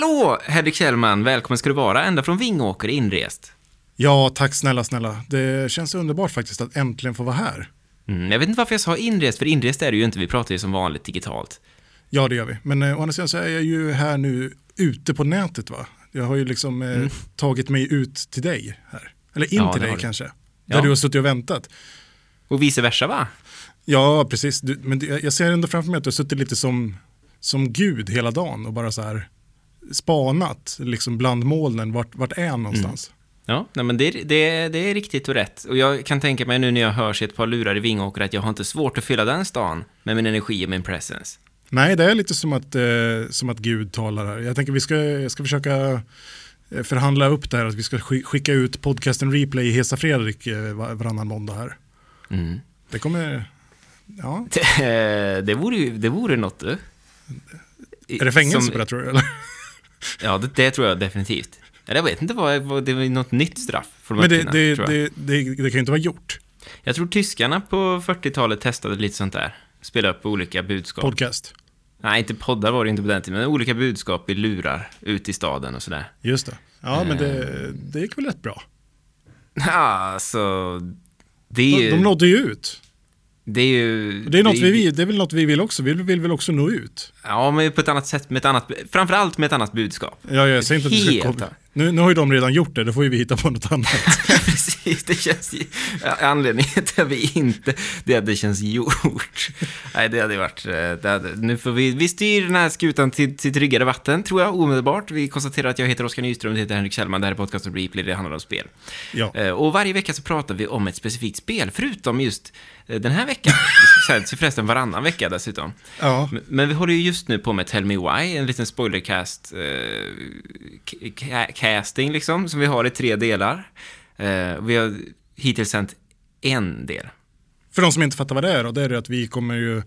Hallå, Henrik Kjellman! Välkommen ska du vara, ända från Vingåker inrest. Ja, tack snälla, snälla. Det känns underbart faktiskt att äntligen få vara här. Mm, jag vet inte varför jag sa inrest, för inrest är det ju inte, vi pratar ju som vanligt digitalt. Ja, det gör vi. Men eh, å andra sidan så är jag ju här nu ute på nätet va. Jag har ju liksom eh, tagit mig ut till dig här. Eller in Mm. Ja, till dig kanske. Där Ja. du har suttit och väntat. Och vice versa va? Ja, precis. Du, men jag ser ändå framför mig att du har suttit lite som, som gud hela dagen och bara så här spanat liksom bland molnen. Vart, vart är han någonstans? Ja, nej, men det, det, det är riktigt och rätt. Och jag kan tänka mig nu när jag hörs i ett par lurar i Vingåker att jag har inte svårt att fylla den stan med min energi och min presence. Nej, det är lite som att, eh, som att Gud talar här. Jag tänker vi ska, jag ska försöka eh, förhandla upp det här, att vi ska sk- skicka ut podcasten Replay i Hesa Fredrik eh, var- varannan måndag här. Mm. Det kommer, ja, Det, det, vore det vore något du. är det fängelse Som- på det tror du? Eller? Ja, det, det tror jag definitivt. Eller jag vet inte vad, vad det var något nytt straff för de Men det, det, det, det, det kan ju inte vara gjort, jag tror tyskarna på 40-talet testade lite sånt där. Spela upp olika budskap. podcast. Nej, inte poddar var det inte på den tiden, men olika budskap i lurar ut i staden och sådär. Just det. Ja, men Eh. det, det gick väl rätt bra. Ja, alltså... Det är De, ju... de nådde ju ut. Det är ju... Det är, något ju- vi, det är väl något vi vill också, vi vill väl också nå ut. Ja, men på ett annat sätt, med ett annat... Framförallt med ett annat budskap. Ja, jag säger inte att vi ska komma. Nu, nu har ju de redan gjort det, då får ju vi hitta på något annat. Precis, det känns ju... Anledningen till att vi inte... Det är att det känns gjort. Nej, det hade varit... eh, Det hade, nu får vi... Vi styr den här skutan till, till tryggare vatten, tror jag, omedelbart. Vi konstaterar att jag heter Oskar Nyström, det heter Henrik Kjellman, det här är podcasten Replay, det handlar om spel. Ja. Eh, Och varje vecka så pratar vi om ett specifikt spel, förutom just eh, den här veckan. Det sänds ju förresten varannan vecka dessutom. Ja, Men- vi håller ju just nu på med Tell Me Why, en liten spoilercast eh, casting liksom, som vi har i tre delar. Eh, vi har hittills sänt en del. För de som inte fattar vad det är då, det är det att vi kommer ju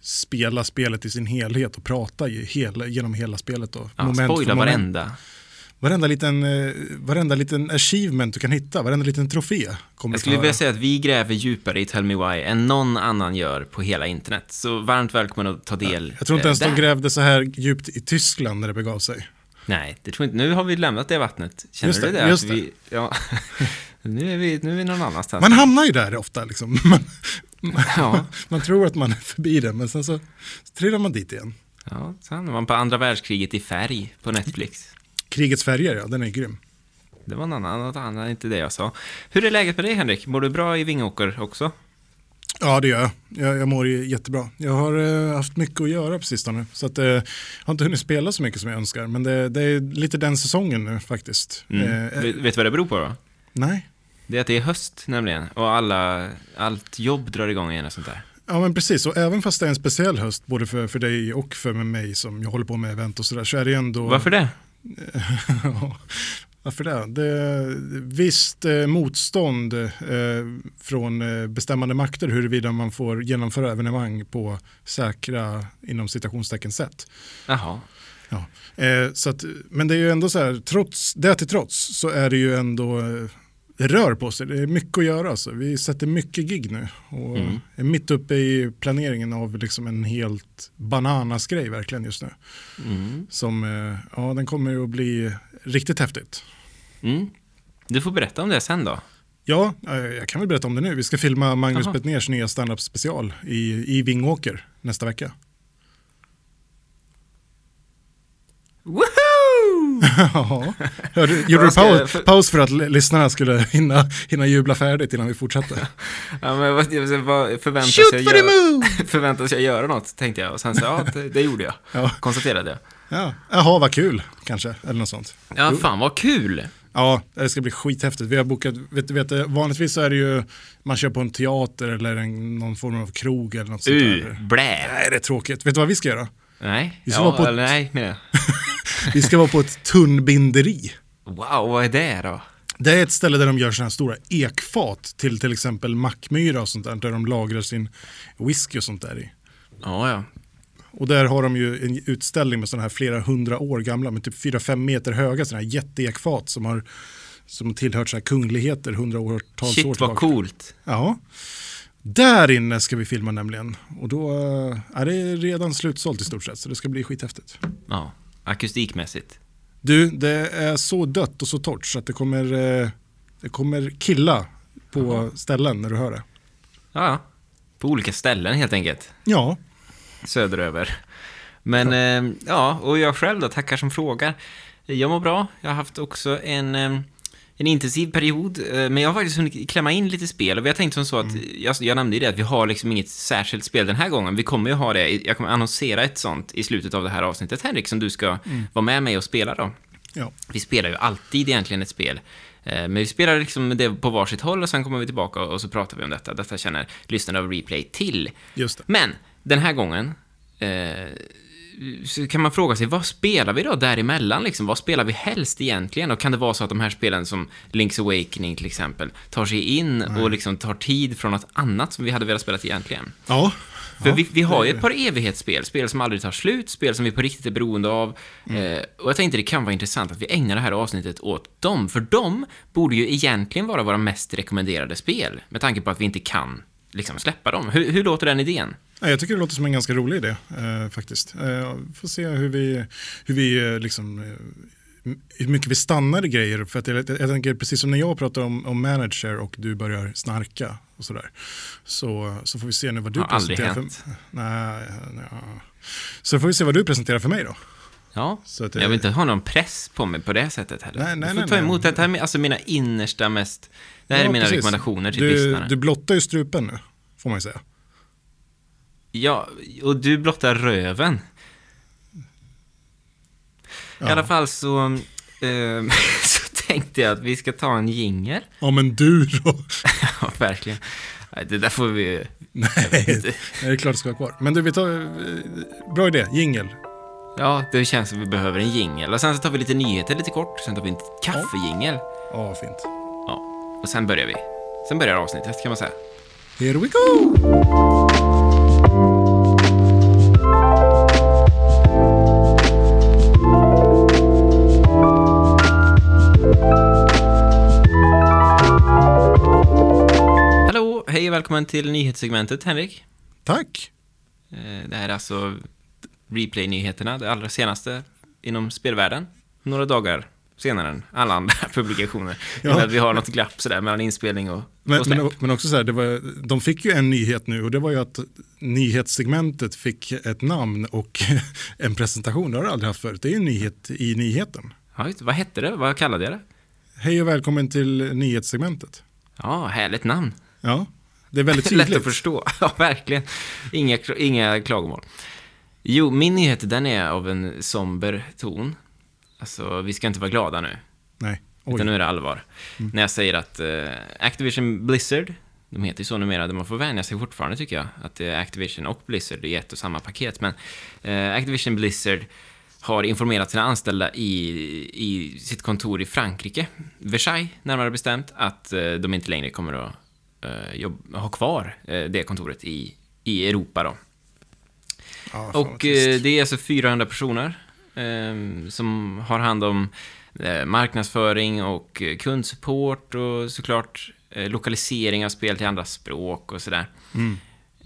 spela spelet i sin helhet och prata hela, genom hela spelet. Då. Ja, Moment spoila varenda. Varenda liten, eh, varenda liten achievement du kan hitta, varenda liten trofé kommer Jag skulle vilja säga att vi gräver djupare i Tell Me Why än någon annan gör på hela internet. Så varmt välkommen att ta del. Jag tror inte eh, ens de där. grävde så här djupt i Tyskland när det begav sig. Nej, det tror jag inte. Nu har vi lämnat det vattnet. Känner Just du det, det? just Att vi, ja. nu, är vi, nu är vi någon annanstans. Man hamnar ju där ofta liksom. Man, Ja. man tror att man är förbi det, men sen så trillar man dit igen. Ja, så hamnar man på andra världskriget i färg på Netflix. Krigets färger, ja, den är grym. Det var något annat, inte det jag sa. Hur är läget med dig Henrik? Mår du bra i Vingåker också? Ja, det gör jag. Jag, jag mår jättebra. Jag har eh, haft mycket att göra på sistone. Så att, eh, jag har inte hunnit spela så mycket som jag önskar. Men det, det är lite den säsongen nu faktiskt. Mm. Eh, vet, vet du vad det beror på då? nej, Det är att det är höst nämligen, och alla, allt jobb drar igång igen och sånt där. ja men precis. Och även fast det är en speciell höst, både för, för dig och för mig som jag håller på med event och sådär, så är det ändå... Varför det? Varför det? det visst eh, motstånd eh, från eh, bestämmande makter huruvida man får genomföra evenemang på säkra, inom citationstecken, sätt. Jaha. Ja. Eh, så att, men det är ju ändå så här, trots det till trots så är det ju ändå, eh, det rör på sig, det är mycket att göra. Så vi sätter mycket gig nu och Mm. är mitt uppe i planeringen av liksom en helt bananas grej verkligen just nu. Mm. Som, eh, ja den kommer att bli riktigt häftigt. Mm. Du får berätta om det sen då. Ja, eh, jag kan väl berätta om det nu. Vi ska filma Magnus Jaha. Bettners nya standup special i, i Vingåker nästa vecka. Woho! Ja, Hörde, gjorde du paus, paus för att lyssnarna skulle hinna, hinna jubla färdigt innan vi fortsatte? Ja, men vad, vad förväntas, Shoot jag for the göra, moon! förväntas jag göra något, tänkte jag. Och sen så, ja, det, det gjorde jag. Ja. Konstaterade jag. Ja, jaha, vad kul, kanske, eller något sånt. Ja, fan vad kul! Ja, det ska bli skithäftigt. Vi har bokat, vet, vet, vanligtvis så är det ju, man kör på en teater eller en, någon form av krog eller något sånt Uh, där. blä! Nej, det är tråkigt. Vet du vad vi ska göra? Nej, Vi ska ja, vara på- eller nej, menar jag. Vi ska vara på ett tunnbinderi. Wow, vad är det då? Det är ett ställe där de gör sådana här stora ekfat till till exempel mackmyra och sånt där, där de lagrar sin whisky och sånt där i. Ja, ja. Och där har de ju en utställning med sådana här flera hundra år gamla, med typ 4-5 meter höga sådana här jätteekfat som har som har tillhört så här kungligheter hundraårtals år Shit vad tillbaka. coolt. Ja. Där inne ska vi filma nämligen. Och då eh, är det redan slutsålt i stort sett, så det ska bli skithäftigt. Ja, akustikmässigt. Du, det är så dött och så torrt så att det kommer, eh, det kommer killa på ställen när du hör det. Ja. På olika ställen helt enkelt. Ja, Söderöver. Men eh, ja, och jag själv då, tackar som frågar. Jag mår bra. Jag har haft också en, eh, en intensiv period, eh, men jag har faktiskt hunnit klämma in lite spel. Och vi har tänkt som så att, jag, jag nämnde ju det, att vi har liksom inget särskilt spel den här gången. Vi kommer ju ha det, jag kommer annonsera ett sånt i slutet av det här avsnittet, Henrik, som du ska vara med mig och spela då. ja. Vi spelar ju alltid egentligen ett spel. Men vi spelar liksom det på varsitt håll och sen kommer vi tillbaka och så pratar vi om detta. Detta känner lyssnarna av Replay till. just. Men den här gången eh, så kan man fråga sig, vad spelar vi då däremellan? Liksom? Vad spelar vi helst egentligen? Och kan det vara så att de här spelen som Link's Awakening till exempel tar sig in och liksom tar tid från något annat som vi hade velat spela egentligen? Ja, För ja, vi, vi har ju ett par evighetsspel, spel som aldrig tar slut, spel som vi på riktigt är beroende av. Eh, och jag tänkte det kan vara intressant att vi ägnar det här avsnittet åt dem, för de borde ju egentligen vara våra mest rekommenderade spel, med tanke på att vi inte kan liksom släppa dem. Hur, hur låter den idén? Ja, jag tycker det låter som en ganska rolig idé eh, faktiskt. Eh, får se hur vi, hur vi eh, liksom, eh, hur mycket vi stannar i grejer. För att jag, jag tänker precis som när jag pratar om, om manager och du börjar snarka och sådär. Så, så får vi se nu vad du Har aldrig presenterar hänt. för Nej, nej. Så får vi se vad du presenterar för mig då. Ja, att, jag vill inte ha någon press på mig på det sättet heller. Nej, nej, du får nej, ta nej. emot det här med alltså mina innersta mest... Det här Ja, är mina precis. rekommendationer till du, lyssnarna. du blottar ju strupen nu, får man ju säga. Ja, och du blottar röven. I Ja. alla fall så, ehm, så tänkte jag att vi ska ta en jingel. Ja men du då? Ja, verkligen. Det där får vi... Nej, det är klart det ska vara kvar. Men du, vi tar, eh, bra idé, jingel. Ja, det känns som vi behöver en jingel. Och sen så tar vi lite nyheter lite kort. Sen tar vi en kaffejingel. Ja, fint. Och sen börjar vi. Sen börjar avsnittet kan man säga. Here we go! Hallå, hej och välkommen till nyhetssegmentet, Henrik. Tack! Eh, Det här är alltså Replay-nyheterna, det allra senaste inom spelvärlden. Några dagar senare än alla andra publikationer. Ja. Att vi har något glapp sådär mellan inspelning och, Men, och men, men också så här, det var, de fick ju en nyhet nu och det var ju att nyhetssegmentet fick ett namn och en presentation. Det har du aldrig haft förut. Det är ju en nyhet i nyheten. Ja, vad hette det? Vad kallade jag det? Hej och välkommen till nyhetssegmentet. Ja, härligt namn. Ja, det är väldigt Lätt att tydligt. förstå. Ja, verkligen. Inga, inga klagomål. Jo, min nyhet den är av en somber ton. Alltså, vi ska inte vara glada nu. Nej, Utan oj. nu är det allvar. När jag säger att eh, Activision Blizzard, de heter ju så numera, man får vänja sig fortfarande tycker jag, att det är Activision och Blizzard i ett och samma paket. Men eh, Activision Blizzard har informerat sina anställda i, i sitt kontor i Frankrike, Versailles närmare bestämt, att eh, de inte längre kommer att eh, jobb, ha kvar eh, det kontoret i, i Europa då. Vad Och eh, det är alltså 400 personer som har hand om eh, marknadsföring och eh, kundsupport och såklart eh, lokalisering av spel till andra språk och sådär. Mm.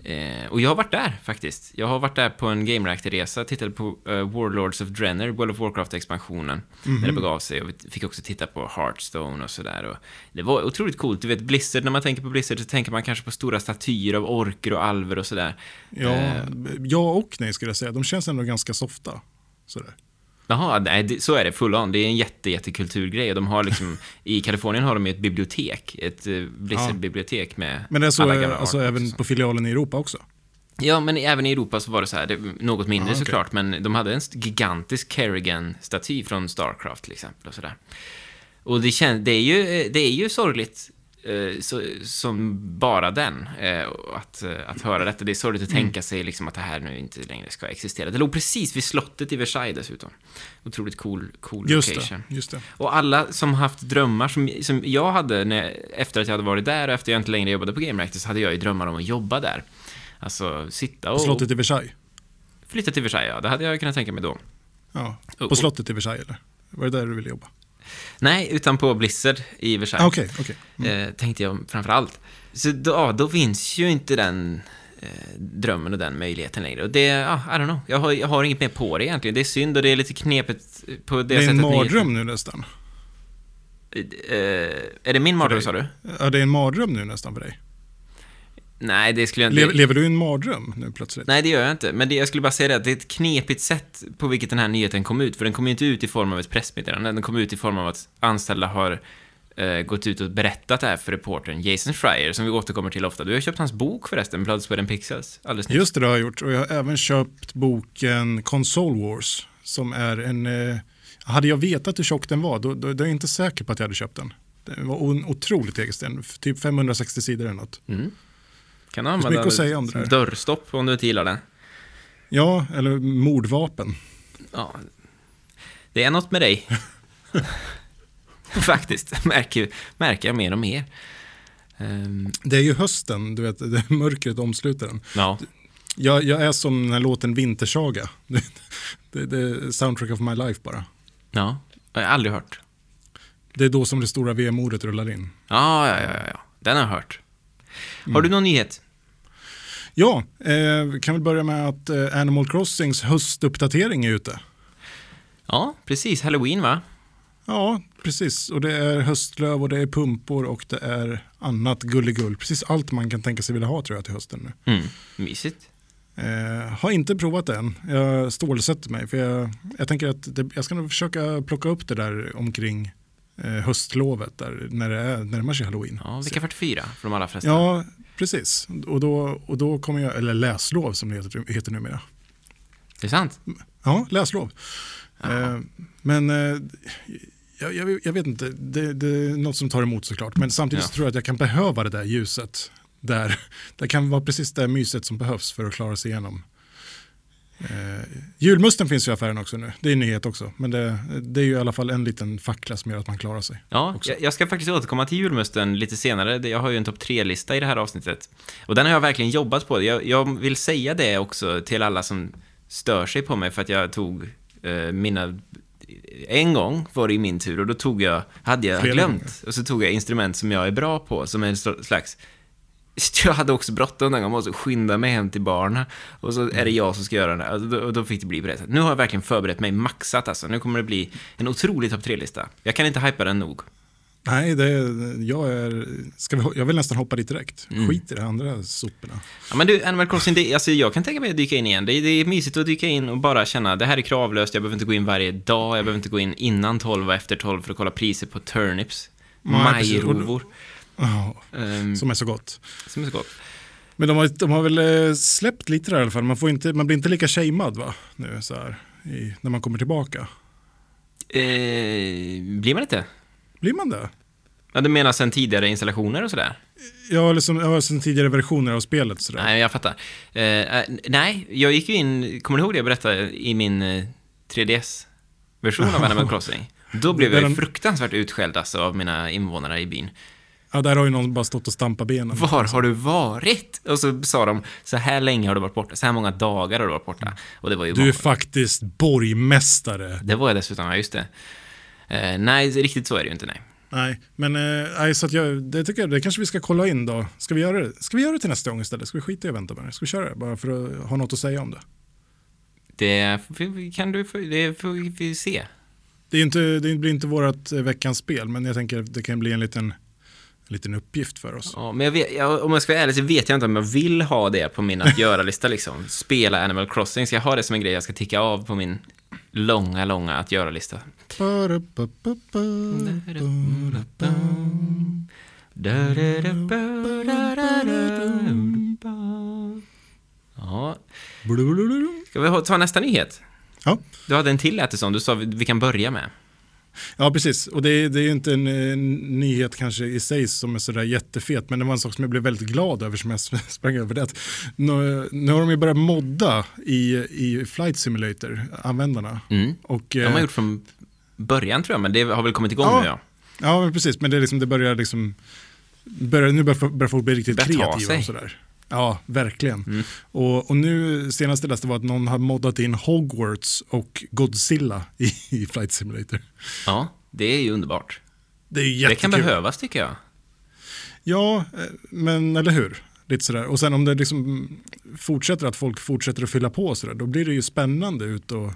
Eh, och jag har varit där faktiskt. Jag har varit där på en Game Reactor-resa, tittade på eh, Warlords of Drenner, World of Warcraft-expansionen, när det begav sig. Och vi fick också titta på Hearthstone och sådär. Det var otroligt coolt. Du vet, Blizzard, när man tänker på Blizzard så tänker man kanske på stora statyer av orker och alver och sådär. Ja, eh, ja och nej skulle jag säga. De känns ändå ganska softa. Sådär. Jaha, nej, så är det full on. Det är en jätte, jättekulturgrej. De har liksom, I Kalifornien har de ett bibliotek, ett uh, Blizzard-bibliotek med Men det är så alla gamla alltså, även på filialen i Europa också? Ja, men även i Europa så var det så här, det, något mindre Ja, okej. såklart, men de hade en gigantisk Kerrigan-staty från Starcraft till exempel och sådär. Och det, kän, det, är ju, eh, det är ju sorgligt eh, så, som bara den, eh, att, eh, att höra detta. Det är sorgligt att Mm. tänka sig liksom att det här nu inte längre ska existera. Det låg precis vid slottet i Versailles dessutom. Otroligt cool, cool Just location. det, just det. Och alla som haft drömmar som, som jag hade när, efter att jag hade varit där och efter jag inte längre jobbade på Game Reactor så hade jag ju drömmar om att jobba där. Alltså sitta På och slottet i Versailles? flytta till Versailles, ja. Det hade jag kunnat tänka mig då. Ja, på slottet i Versailles eller? Var det där du ville jobba? Nej, utan på Blizzard i Versailles. Ah, Okej, okej. eh, tänkte jag framför allt. Så då, då finns ju inte den eh, drömmen och den möjligheten längre. Och det, ja, I don't know. Jag har, jag har inget mer på det egentligen. Det är synd och det är lite knepigt på det, Det är sättet. en mardröm nu nästan. Eh, är det min mardröm sa du? Ja, det är en mardröm nu nästan för dig. Nej, det skulle jag inte... Lever, lever du i en mardröm nu plötsligt? Nej, det gör jag inte. Men det, jag skulle bara säga det att det är ett knepigt sätt på vilket den här nyheten kom ut. För den kom ju inte ut i form av ett pressmeddelande. Den kom ut i form av att anställda har eh, gått ut och berättat det här för reportern Jason Schreier, som vi återkommer till ofta. Du har köpt hans bok förresten, Blood, Sweat and Pixels, alldeles nyss. Just det, det har jag gjort. Och jag har även köpt boken Console Wars. Som är en... Eh, hade jag vetat hur tjock den var, då, då, då är jag inte säker på att jag hade köpt den. Den var en otroligt tegelsten, typ 560 sidor eller något. Mm. Kan du använda mycket att säga om det där. dörrstopp om du inte gillar det. Ja, eller mordvapen. Ja. Det är något med dig. Faktiskt, märker, märker jag mer och mer. Ehm, Det är ju hösten, du vet, det är mörkret omsluter den. ja, Jag, jag är som den här låten Vintersaga. Det, det, är soundtrack of my life bara. ja, jag har aldrig hört. Det är då som det stora VM-ordet rullar in. Ja, ja, ja, ja. Den har jag hört. Har du någon nyhet? Ja, eh, vi kan väl börja med att eh, Animal Crossings höstuppdatering är ute. Ja, precis. Halloween, va? Ja, precis. Och det är höstlöv och det är pumpor och det är annat gulligull. Precis allt man kan tänka sig vilja ha tror jag till hösten nu. Mm, mysigt. Eh, har inte provat det än. Jag stålsätter mig för jag, jag tänker att det, jag ska nog försöka plocka upp det där omkring höstlovet där när det är, närmar sig halloween. Ja, vecka 44 för de allra flesta. Ja, precis. Och då, och då kommer jag, eller läslov som det heter, heter numera. Det är sant. Ja, läslov. Eh, men eh, jag, jag, jag vet inte, det, det är något som tar emot såklart. Men samtidigt Ja. så tror jag att jag kan behöva det där ljuset. Där, det kan vara precis det myset som behövs för att klara sig igenom. Eh, julmusten finns ju i affären också nu, det är en nyhet också. Men det, det är ju i alla fall en liten fackla som gör att man klarar sig. Ja, jag, jag ska faktiskt återkomma till julmusten lite senare. Jag har ju en topp tre-lista i det här avsnittet. Och den har jag verkligen jobbat på. Jag, jag vill säga det också till alla som stör sig på mig för att jag tog eh, mina... En gång var det i min tur och då tog jag, hade jag Flera glömt, gånger. och så tog jag instrument som jag är bra på, som är en sl- slags jag hade också bråttom den gången, måste skynda mig hem till barnen. Och så är det Mm. jag som ska göra det. Och då, då fick det bli på det sättet. Nu har jag verkligen förberett mig maxat alltså. Nu kommer det bli en otrolig topp tre-lista. Jag kan inte hypa den nog. Nej, det, jag, är, ska vi, jag vill nästan hoppa dit direkt. Mm. Skit i de andra soporna. Ja, men du, Animal Crossing, det, alltså, jag kan tänka mig att dyka in igen. Det, det är mysigt att dyka in och bara känna, det här är kravlöst, jag behöver inte gå in varje dag, jag behöver inte gå in innan 12 och efter 12 för att kolla priser på turnips. Och- majrovor, Ehm, som är så gott. som är så gott. Men de har, de har väl eh, släppt lite där i alla fall. Man, får inte, man blir inte lika shamead va? Nu så här, i, när man kommer tillbaka. Eh, blir man inte? Blir man det? Ja, du menar sen tidigare installationer och sådär? Ja, eller som, ja, sen tidigare versioner av spelet. Så där. Nej, jag fattar. Eh, eh, nej, jag gick ju in, kommer du ihåg det jag berättade i min eh, 3DS-version av Animal Crossing? Då blev jag ju fruktansvärt utskälld alltså, av mina invånare i byn. Ja, där har ju någon bara stått och stampat benen. Var har du varit? Och så sa de, så här länge har du varit borta, så här många dagar har du varit borta. Och det var ju Du är faktiskt borgmästare. Det var jag dessutom, ja just det. Eh, nej, riktigt så är det ju inte, nej. Nej, men eh, så att jag, det tycker jag, det kanske vi ska kolla in då. Ska vi göra det? Ska vi göra det till nästa gång istället? Ska vi skita i att vänta med det? Ska vi köra det? Bara för att ha något att säga om det. Det kan du, det får vi se. Det, är inte, det blir inte vårt eh, veckans spel, men jag tänker att det kan bli en liten, en liten uppgift för oss. Ja, men jag vet, jag, om jag ska vara ärlig så vet jag inte om jag vill ha det på min att göra-lista liksom. Spela Animal Crossing, ska jag ha det som en grej jag ska ticka av på min långa, långa att göra-lista? Ja, ska vi ta nästa nyhet? Ja. Du hade en till lät det som, du sa vi kan börja med. Ja, precis. Och det är, det är ju inte en, en nyhet kanske i sig som är sådär jättefet, men det var en sak som jag blev väldigt glad över som jag sprang över. Det att nu, nu har de ju börjat modda i, i Flight Simulator, användarna. Mm. Och, De har eh, gjort från början tror jag, men det har väl kommit igång Ja. nu ja. Ja, precis. Men det, är liksom, det börjar liksom... Börjar, nu börjar, börjar folk bli riktigt Börjar ta kreativa och sådär. Ja, verkligen. Mm. Och, och nu, senaste jag läste var att någon har moddat in Hogwarts och Godzilla i, i Flight Simulator. Ja, det är ju underbart. Det är ju Det jättekul. kan behövas tycker jag. Ja, eh, men eller hur? Lite sådär. Och sen om det liksom fortsätter att folk fortsätter att fylla på sådär, då blir det ju spännande ut och,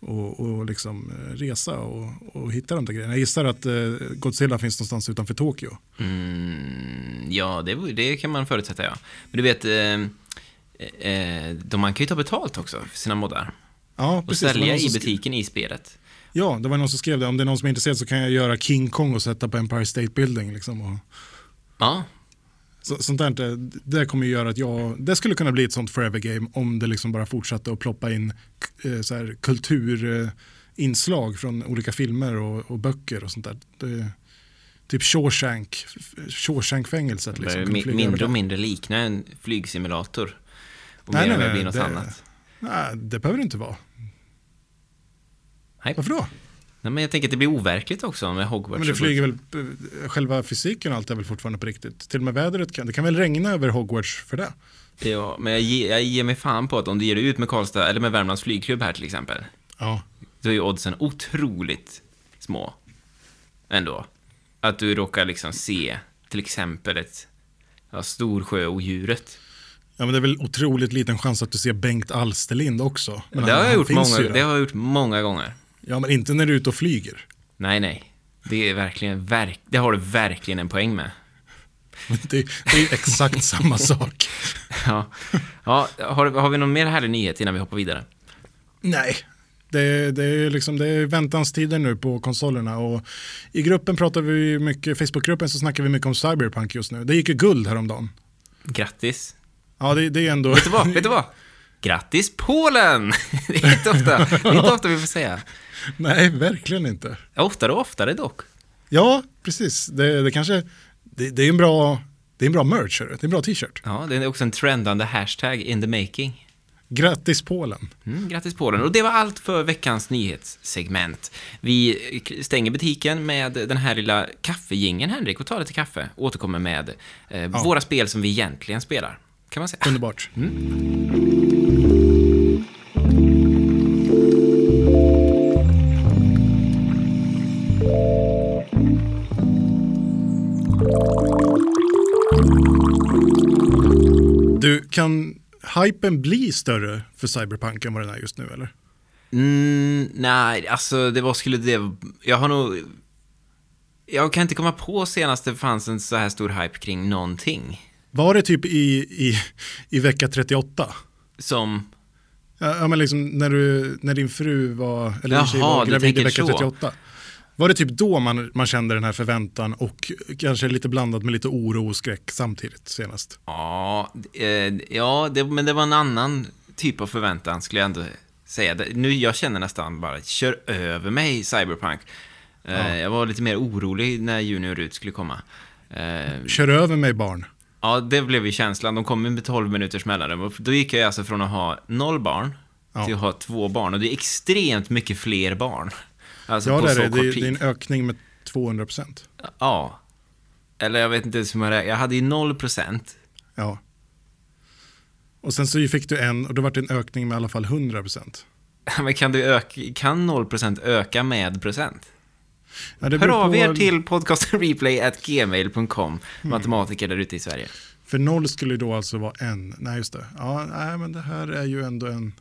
och, och liksom eh, resa och, och hitta de där grejerna. Jag gissar att eh, Godzilla finns någonstans utanför Tokyo. Mm, ja, det, det kan man förutsätta, ja. Men du vet, eh, eh, de, man kan ju ta betalt också för sina moddar. Ja, Och precis. Var sälja i butiken i spelet. Ja, det var någon som skrev det. Om det är någon som är intresserad så kan jag göra King Kong och sätta på Empire State Building. Liksom, och, Ja, så, sånt där, det, det kommer ju göra att jag, det skulle kunna bli ett sånt forever game om det liksom bara fortsatte att ploppa in eh, så här, kulturinslag från olika filmer och, och böcker och sånt där. Det, typ Shawshank, Shawshank-fängelset. Liksom, mindre och mindre likna en flygsimulator. Och Nej, mer nej, och mer nej, blir något det- annat. Nej, det behöver det inte vara. Nej. Varför då? Nej, men jag tänker att det blir overkligt också med Hogwarts. Men det flyger väl, eh, själva fysiken och allt är väl fortfarande på riktigt. Till och med vädret kan, det kan väl regna över Hogwarts för det. Ja, men jag, ge, jag ger mig fan på att om du ger dig ut med Karlstad, eller med Värmlands flygklubb här till exempel, Ja, då är ju oddsen otroligt små. Ändå. Att du råkar liksom se till exempel ett ja, storsjöodjuret. ja men det är väl otroligt liten chans att du ser Bengt Alsterlind också. Men Det har, han- jag gjort många, det har jag gjort många gånger. Ja, men inte när du är ute och flyger. Nej, nej. Det är verkligen, verk, det har du verkligen en poäng med. Det, det är exakt samma sak. Ja, ja har, har vi någon mer härlig nyhet innan vi hoppar vidare? Nej, det, det, är liksom, det är väntanstider nu på konsolerna och i gruppen pratar vi mycket, Facebookgruppen så snackar vi mycket om Cyberpunk just nu. Det gick ju guld häromdagen. Grattis. Ja, det, det är ändå... Vet du vad? Vet du vad? Grattis Polen! Det är inte ofta, det är inte ofta vi får säga. Nej, verkligen inte. Oftare och oftare dock. Ja, precis. Det, det kanske, det, det är en bra, det är en bra merch, det är en bra t-shirt. Ja, det är också en trendande hashtag in the making. Grattis Polen. Mm, grattis Polen. Och det var allt för veckans nyhetssegment. Vi stänger butiken med den här lilla kaffegingen Henrik, och tar lite kaffe. Återkommer med eh, våra spel som vi egentligen spelar. Kan man säga. Underbart. Kan hypen bli större för Cyberpunk än vad den är just nu eller? Mm, nej, alltså det var skulle det... Jag har nog... Jag kan inte komma på senast det fanns en så här stor hype kring någonting. Var det typ i, i, i vecka 38? Som... Ja, men liksom när, du, när din fru var, eller din tjej var gravid i vecka så. 38. Var det typ då man, man kände den här förväntan och kanske lite blandat med lite oro och skräck samtidigt senast? Ja, eh, ja det, men det var en annan typ av förväntan skulle jag ändå säga. Nu, jag känner nästan bara, kör över mig Cyberpunk. Eh, Ja. Jag var lite mer orolig när Junior ut skulle komma. Eh, Kör över mig barn. ja, det blev ju känslan. De kom med 12 minuters mellanrum. Då gick jag alltså från att ha noll barn till att ha två barn. Och det är extremt mycket fler barn. Alltså Ja, på det är så det. kort Det är, tid. det är en ökning med 200 procent. Ja. Eller jag vet inte ens hur man räknar. Jag hade ju 0 procent. Ja. Och sen så fick du en och då var det en ökning med i alla fall 100 procent. Men kan, du öka, kan 0 procent öka med procent? Ja, Hör av på- er till podcastreplay.gmail.com Mm. Matematiker där ute i Sverige. För noll skulle ju då alltså vara en. Nej, just det. Ja, nej, men det här är ju ändå en...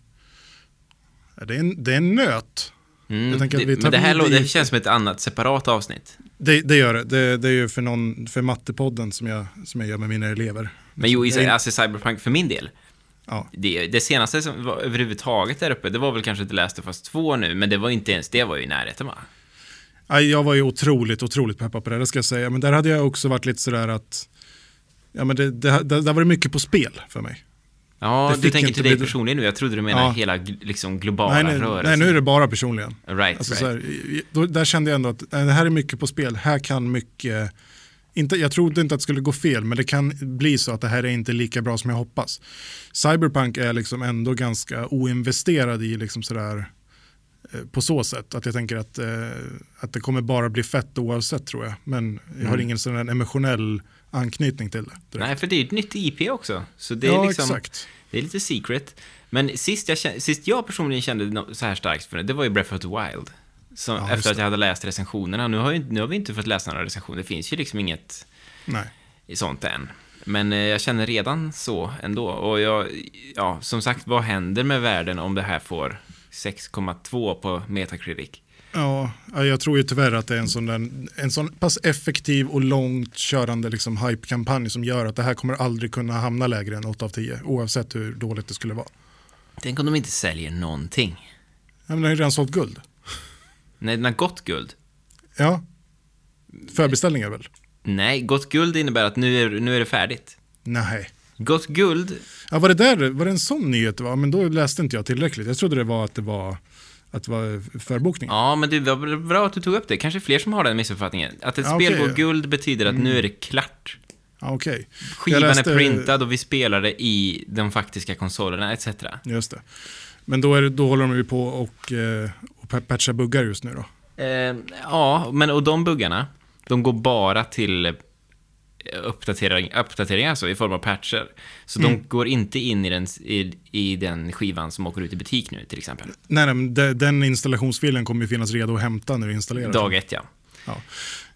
Det är en, det är en nöt. Mm, det, vi men det här det känns som ett annat separat avsnitt. Det, det gör det. det. Är ju för, någon, för mattepodden som jag, som jag gör med mina elever. Men jo, i, alltså Cyberpunk för min del. Ja, Det, det senaste som var överhuvudtaget där uppe, det var väl kanske The Last of Us 2 nu, men det var inte ens det var ju i närheten va? Jag var ju otroligt, otroligt peppad på det, det ska jag säga. Men där hade jag också varit lite sådär att... Ja, men det, det, där var det mycket på spel för mig. Ja, Det du tänker till dig personligen nu. Jag trodde du menade Ja. hela liksom, globala Nej, nej, rörelsen. nej, nu är det bara personligen. Right, Alltså, right. så här, då, där kände jag ändå att det här är mycket på spel. Här kan mycket... Inte, jag trodde inte att det skulle gå fel, men det kan bli så att det här är inte lika bra som jag hoppas. Cyberpunk är liksom ändå ganska oinvesterad i liksom sådär, eh, på så sätt. Att jag tänker att, eh, att det kommer bara bli fett oavsett tror jag. Men jag har Mm. ingen sån emotionell anknytning till det. direkt. Nej, för det är ju ett nytt IP också. Så det är ja, liksom... exakt. Det är lite secret. Men sist jag, sist jag personligen kände så här starkt för det, det var ju Breath of the Wild. Som, Ja, efter att jag hade läst recensionerna. Nu har, ju, nu har vi inte fått läsa några recensioner. Det finns ju liksom inget Nej. sånt än. Men eh, jag känner redan så ändå. Och jag, ja, som sagt, vad händer med världen om det här får 6,2 på Metacritic? Ja, ja, jag tror ju tyvärr att det är en sån, där, en sån pass effektiv och långt körande liksom hype-kampanj som gör att det här kommer aldrig kunna hamna lägre än 8 av 10, oavsett hur dåligt det skulle vara. Tänk om de inte säljer någonting. Ja, men den har ju redan sålt guld. Nej, den har gått guld. Ja, förbeställningar väl? Nej, gått guld innebär att nu är, nu är det färdigt. Nej. Gått guld, Ja, var, det där, var det en sån nyhet? Va? Men då läste inte jag tillräckligt. Jag trodde det var att det var, att det var förbokning. ja men det var bra att du tog upp det. Kanske fler som har den missuppfattningen. Att ett Ja, spel. Mm. går guld betyder att nu är det klart. Ja, Okej, Skivan läste- är printad och vi spelar det i de faktiska konsolerna etc. just det. Men då, är det, då håller de ju på och, eh, och pa- patchar buggar just nu då. Eh, ja, men och de buggarna, de går bara till uppdatering, uppdateringar alltså, i form av patcher. Så Mm. de går inte in i den, i, i den skivan som åker ut i butik nu, till exempel. Nej, nej de, den installationsfilen kommer ju finnas redo att hämta när du installerar. Dag ett, ja. Ja.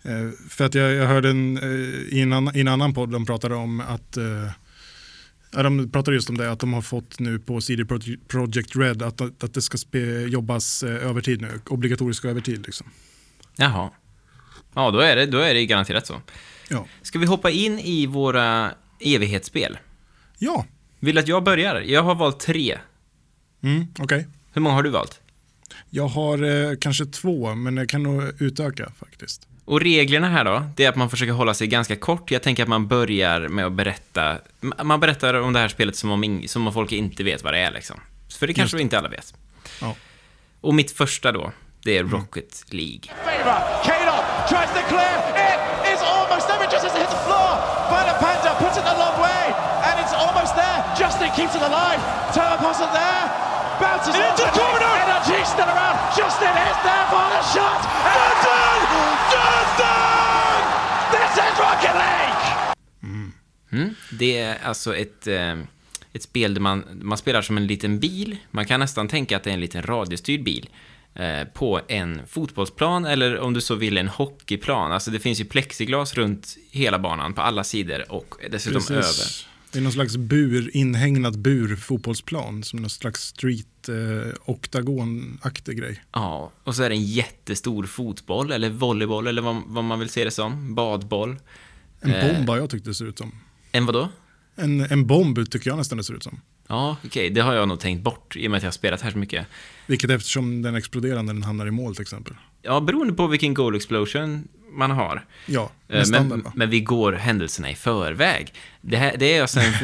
Eh, för att jag, jag hörde en, eh, i, en annan, i en annan podd, de pratade om att eh, ja, de pratade just om det, att de har fått nu på CD Proj- Projekt Red att, att det ska spe, jobbas övertid nu, obligatorisk övertid. Liksom. Jaha. Ja, då är det, då är det garanterat så. Ja. Ska vi hoppa in i våra evighetsspel? Ja, Vill du att jag börjar? Jag har valt tre. mm, okej. Hur många har du valt? Jag har eh, kanske två, men jag kan nog utöka faktiskt. Och reglerna här då, det är att man försöker hålla sig ganska kort. Jag tänker att man börjar med att berätta, man berättar om det här spelet som om, som om folk inte vet vad det är liksom. För det kanske inte alla vet. Ja. Och mitt första då, det är Rocket League. Kano tries to clear. It is almost there. It just has to hit the floor. But Panda puts it the long way. And it's almost Justin keeps it alive. Turbo Posset there. Bounces into the corner. Energy still around. Justin is there for the shot. Justin! Justin! This is Rocket League! Mm. Det är alltså ett, eh, ett spel där man, man spelar som en liten bil. Man kan nästan tänka att det är en liten radiostyrd bil. Eh, på en fotbollsplan eller om du så vill en hockeyplan. Alltså det finns ju plexiglas runt hela banan på alla sidor och dessutom över. Det är någon slags bur, inhägnad bur fotbollsplan, som någon slags street eh, oktagonaktig grej. Ja, och så är det en jättestor fotboll eller volleyboll eller vad, vad man vill se det som. Badboll. En Eh. bomb har jag tyckte det ser ut som. En vadå? En, en bomb tycker jag nästan det ser ut som. Ja, okej, det har jag nog tänkt bort i och med att jag har spelat här så mycket. Vilket eftersom den exploderar när den hamnar i mål till exempel. Ja, beroende på vilken goal explosion man har. Ja, Eh, Men, va? men vi går händelserna i förväg. Det, här, det är alltså en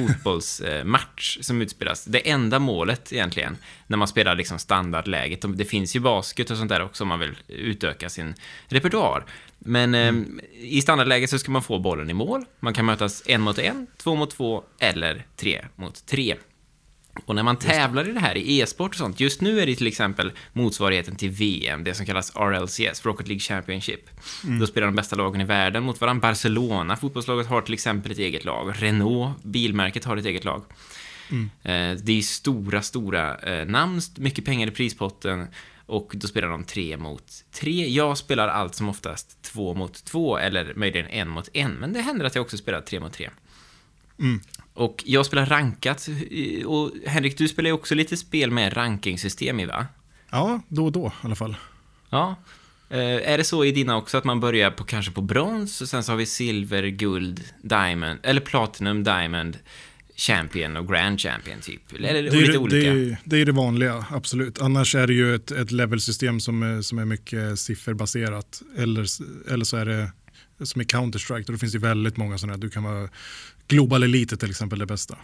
fotbollsmatch som utspelas. Det enda målet egentligen, när man spelar liksom standardläget. De- Det finns ju basket och sånt där också om man vill utöka sin repertoar. Men eh, i standardläget så ska man få bollen i mål. Man kan mötas en mot en, två mot två eller tre mot tre. Och när man tävlar i det här i e-sport och sånt, just nu är det till exempel motsvarigheten till VM, det som kallas RLCS, Rocket League Championship. Då spelar de bästa lagen i världen mot varandra. Barcelona, fotbollslaget, har till exempel ett eget lag. Renault, bilmärket, har ett eget lag. Eh, Det är stora, stora eh, namn, mycket pengar i prispotten och då spelar de tre mot tre. Jag spelar allt som oftast två mot två eller möjligen en mot en, men det händer att jag också spelar tre mot tre. Och jag spelar rankat och Henrik, du spelar ju också lite spel med rankingsystem i va? Ja, då och då i alla fall. Ja. Eh, är det så i dina också att man börjar på kanske på brons och sen så har vi silver, guld, diamond, eller platinum, diamond, champion och grand champion typ? Eller det, är, lite det, olika? det, är, det är det vanliga, absolut. Annars är det ju ett, ett levelsystem som är, som är mycket sifferbaserat. Eller, eller så är det som i Counter-Strike, då finns det väldigt många sådana. Du kan vara Global Elite till exempel det bästa.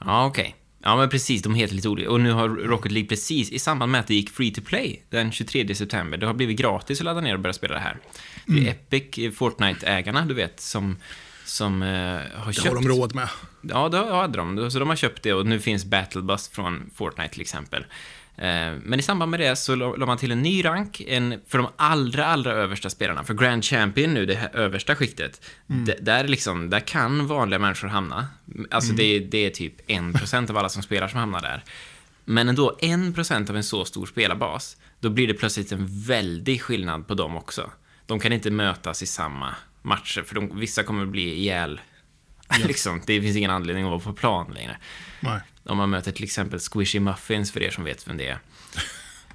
Ja, okej. Ja, men precis, de heter lite olika. Och nu har Rocket League precis, i samband med att det gick free to play den 23 september, det har blivit gratis att ladda ner och börja spela det här. Det Mm. är Epic, eh, Fortnite-ägarna, du vet, som, som eh, har Det köpt... har de råd med. Ja, det hade de. Så de har köpt det och nu finns Battle Bus från Fortnite till exempel. Eh, Men i samband med det så la man till en ny rank en, för de allra, allra översta spelarna. För Grand Champion nu, det här översta skiktet, d- där, liksom, där kan vanliga människor hamna. Alltså det, det är typ 1% av alla som spelar som hamnar där. Men ändå, 1% av en så stor spelarbas, då blir det plötsligt en väldig skillnad på dem också. De kan inte mötas i samma matcher, för de, vissa kommer bli ihjäl liksom, det finns ingen anledning att vara på plan längre. Nej. Om man möter till exempel Squishy Muffins, för er som vet vem det är.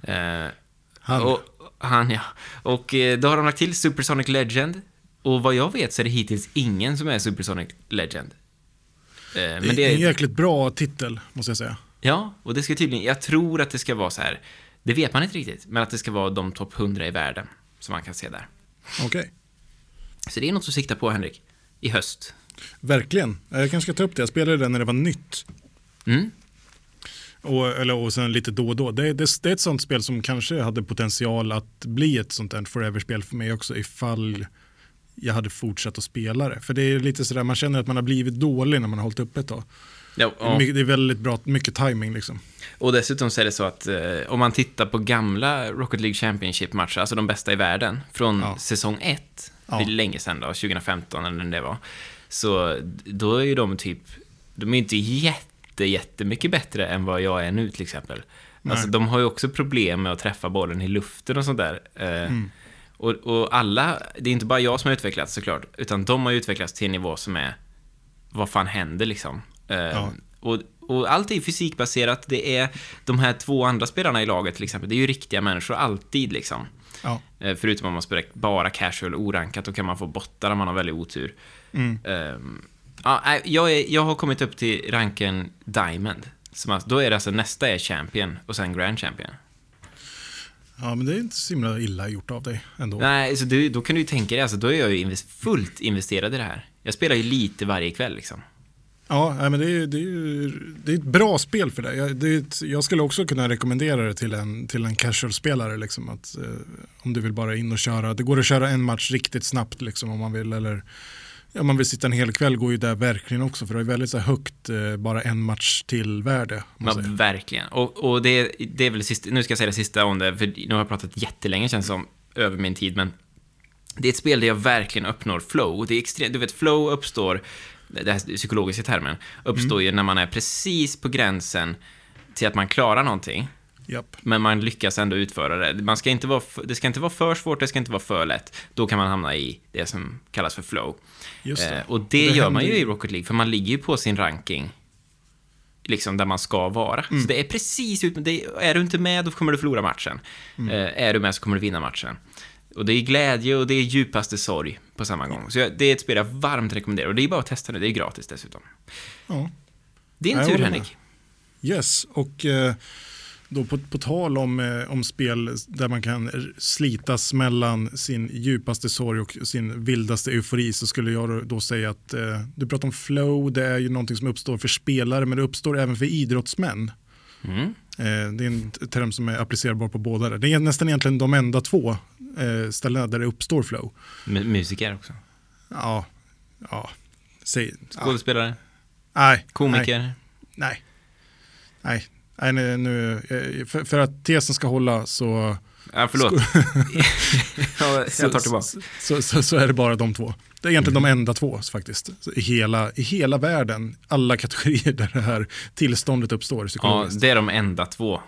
Eh, Han. Och, han, ja. Och eh, då har de lagt till Supersonic Legend. Och vad jag vet så är det hittills ingen som är Supersonic Legend. Eh, men det det är en jäkligt bra titel, måste jag säga. ja, och det ska tydligen, jag tror att det ska vara så här, det vet man inte riktigt, men att det ska vara de topp 100 i världen som man kan se där. Okej. Så det är något att sikta på, Henrik, i höst. Verkligen. Jag kanske ska ta upp det. Jag spelade den när det var nytt. Mm. Och, eller, och sen lite då och då. Det, det, det är ett sånt spel som kanske hade potential att bli ett sånt där forever-spel för mig också ifall jag hade fortsatt att spela det. För det är lite sådär, man känner att man har blivit dålig när man har hållit uppe ett tag. Ja, ja. Det är väldigt bra, mycket timing liksom. Och dessutom så är det så att eh, om man tittar på gamla Rocket League Championship-matcher, alltså de bästa i världen, från Ja. säsong 1, Ja. det är länge sedan då, 2015 eller när det var, så då är ju de typ, de är inte jätte, jättemycket bättre än vad jag är nu till exempel. Alltså de har ju också problem med att träffa bollen i luften och sånt där. Eh, Mm. och, och alla, det är inte bara jag som har utvecklats såklart, utan de har utvecklats till en nivå som är, vad fan händer liksom? Eh, Ja. och, och allt är fysikbaserat. Det är de här två andra spelarna i laget till exempel. Det är ju riktiga människor alltid liksom. Ja. Eh, Förutom om man spelar bara casual orankat, då kan man få bottar om man har väldigt otur. Mm. Ehm, ja, jag, är, jag har kommit upp till ranken Diamond. Som alltså, då är det alltså nästa är Champion och sen Grand Champion. ja, men det är inte så himla illa gjort av dig ändå. Nej, så du, då kan du ju tänka dig, alltså, då är jag ju invest, fullt investerad i det här. Jag spelar ju lite varje kväll liksom. Ja, men det är, det, är, det är ett bra spel för dig. Jag, jag skulle också kunna rekommendera det till en, till en casual-spelare. Liksom, att, eh, om du vill bara in och köra. Det går att köra en match riktigt snabbt liksom, om man vill. Eller om man vill sitta en hel kväll går ju där verkligen också. För det är väldigt så högt, eh, bara en match till värde. om man Ja, säger. verkligen. Och, och det, det är väl det sista, nu ska jag säga det sista om det, för nu har jag pratat jättelänge känns det som, över min tid, men det är ett spel där jag verkligen uppnår flow. Det är extremt, du vet, flow uppstår, det här psykologiska termen, uppstår ju när man är precis på gränsen till att man klarar någonting, Japp. men man lyckas ändå utföra det. Man ska inte vara, det ska inte vara för svårt, det ska inte vara för lätt. Då kan man hamna i det som kallas för flow. Just det. Eh, och det, det gör man händer ju ju- i Rocket League, för man ligger ju på sin ranking liksom där man ska vara. Mm. Så det är precis ut det, Är du inte med, då kommer du förlora matchen. Mm. Eh, är du med så kommer du vinna matchen. Och det är glädje och det är djupaste sorg på samma gång. Så jag, det är ett spel jag varmt rekommenderar. Och det är bara att testa nu, det är gratis dessutom. Ja. Din Jag tur, Henrik. Yes, och eh, då på, på tal om, eh, om spel där man kan slitas mellan sin djupaste sorg och sin vildaste eufori så skulle jag då- säga att eh, du pratar om flow, det är ju någonting som uppstår för spelare men det uppstår även för idrottsmän. Mm. Eh, det är en term som är applicerbar på båda. där. Det är nästan egentligen de enda två eh, ställena där det uppstår flow. M- musiker också. Ja, ja. Säg, ja. Skådespelare. Nej, Komiker. Nej. Nej. Nej, nej nu, eh, för, för att tesen ska hålla så, Ja, förlåt. ja, jag tar tillbaka. så, så, så, så är det bara de två. Det är egentligen de enda två faktiskt. I hela, I hela världen, alla kategorier där det här tillståndet uppstår Ja, det är de enda två.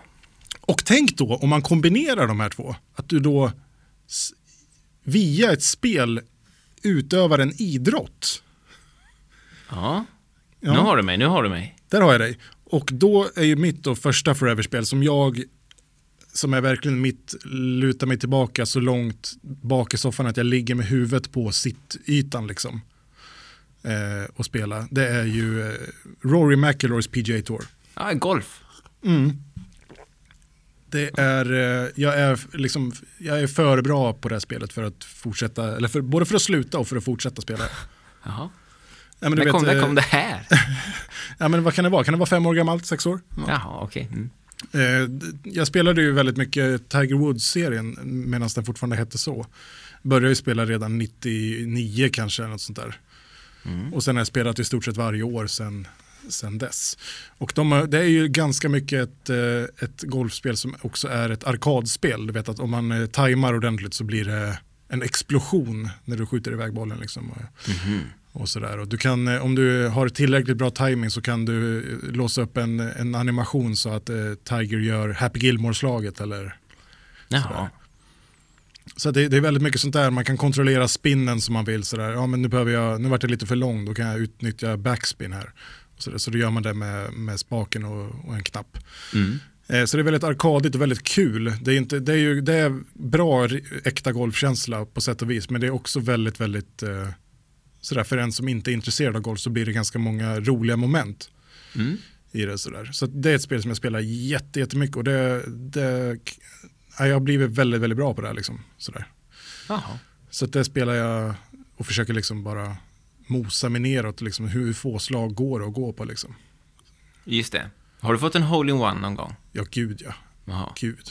Och tänk då om man kombinerar de här två, att du då via ett spel utövar en idrott. Ja. Ja. Nu har du mig, nu har du mig. Där har jag dig. Och då är ju mitt då första Forever-spel som jag, som är verkligen mitt, lutar mig tillbaka så långt bak i soffan att jag ligger med huvudet på sittytan liksom. Eh, och spela. Det är ju eh, Rory McIlroys PGA Tour. Ja, golf. Det är, eh, jag, är liksom, jag är för bra på det här spelet för att fortsätta, eller för, både för att sluta och för att fortsätta spela. Jaha. Ja, men du När kom, vet, när eh, kom det här? ja, men vad kan det vara? Kan det vara fem år gammalt, sex år? Jaha, okej. Mm. Eh, Jag spelade ju väldigt mycket Tiger Woods-serien medan den fortfarande hette så. Började ju spela redan 99 kanske, något sånt där. Och sen har jag spelat i stort sett varje år sen, sen dess. Och de, har- det är ju ganska mycket ett, eh, ett golfspel som också är ett arkadspel. Du vet att om man tajmar ordentligt så blir det en explosion när du skjuter iväg bollen. Liksom. Och, och sådär. Och du kan, eh, om du har tillräckligt bra timing så kan du eh, låsa upp en, en animation så att eh, Tiger gör Happy Gilmore-slaget eller Jaha. Så det, det är väldigt mycket sånt där, man kan kontrollera spinnen som man vill. Sådär. Ja, men nu, behöver jag, nu vart det lite för lång, då kan jag utnyttja backspin här. Så, så då gör man det med, med spaken och, och en knapp. Mm. Eh, Så det är väldigt arkadigt och väldigt kul. Det är, inte, det är, ju, det är bra äkta golfkänsla på sätt och vis, men det är också väldigt, väldigt, eh, sådär, för en som inte är intresserad av golf så blir det ganska många roliga moment Mm. i det. Sådär. Så det är ett spel som jag spelar jätte, jättemycket och det, det, ja, jag har blivit väldigt, väldigt bra på det här. Liksom, sådär. Jaha. Så det spelar jag och försöker liksom bara mosa mig neråt, liksom, hur få slag går det att gå på. Liksom. Just det. Har du fått en hole-in-one någon gång? Ja, gud ja. Jaha. Gud.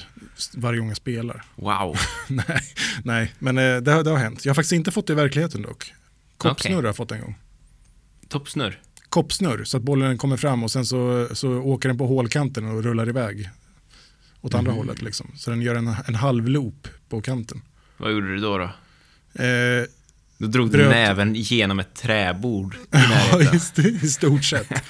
Varje gång jag spelar. Wow. nej, nej, men eh, det, det har hänt. Jag har faktiskt inte fått det i verkligheten dock. Koppsnurr har jag fått en gång. Toppsnurr. Koppsnurr, så att bollen kommer fram och sen så, så åker den på hålkanten och rullar iväg. Åt andra hållet liksom. Så den gör en, en halv loop på kanten. Vad gjorde du då? då? Eh, Då drog du Bröt. näven genom ett träbord i ja, just det, i stort sett.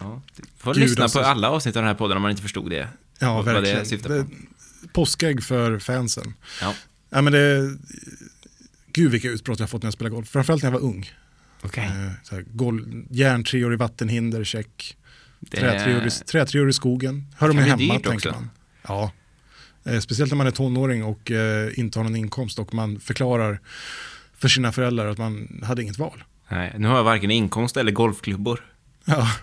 Ja. Du får Gud, lyssna alltså. på alla avsnitt av den här podden om man inte förstod det. Ja, det verkligen. Det, på. påskägg för fansen. Ja. Ja, men det, gud vilka utbrott jag fått när jag spelar golf. Framförallt när jag var ung. Okej. Eh, gol, järntreor i vattenhinder, check. Det- Trätreor, i, i skogen. Hör de hemma, tänker också. man. Ja. Eh, speciellt när man är tonåring och eh, inte har någon inkomst och man förklarar för sina föräldrar att man hade inget val. Nej, nu har jag varken inkomst eller golfklubbor. Ja.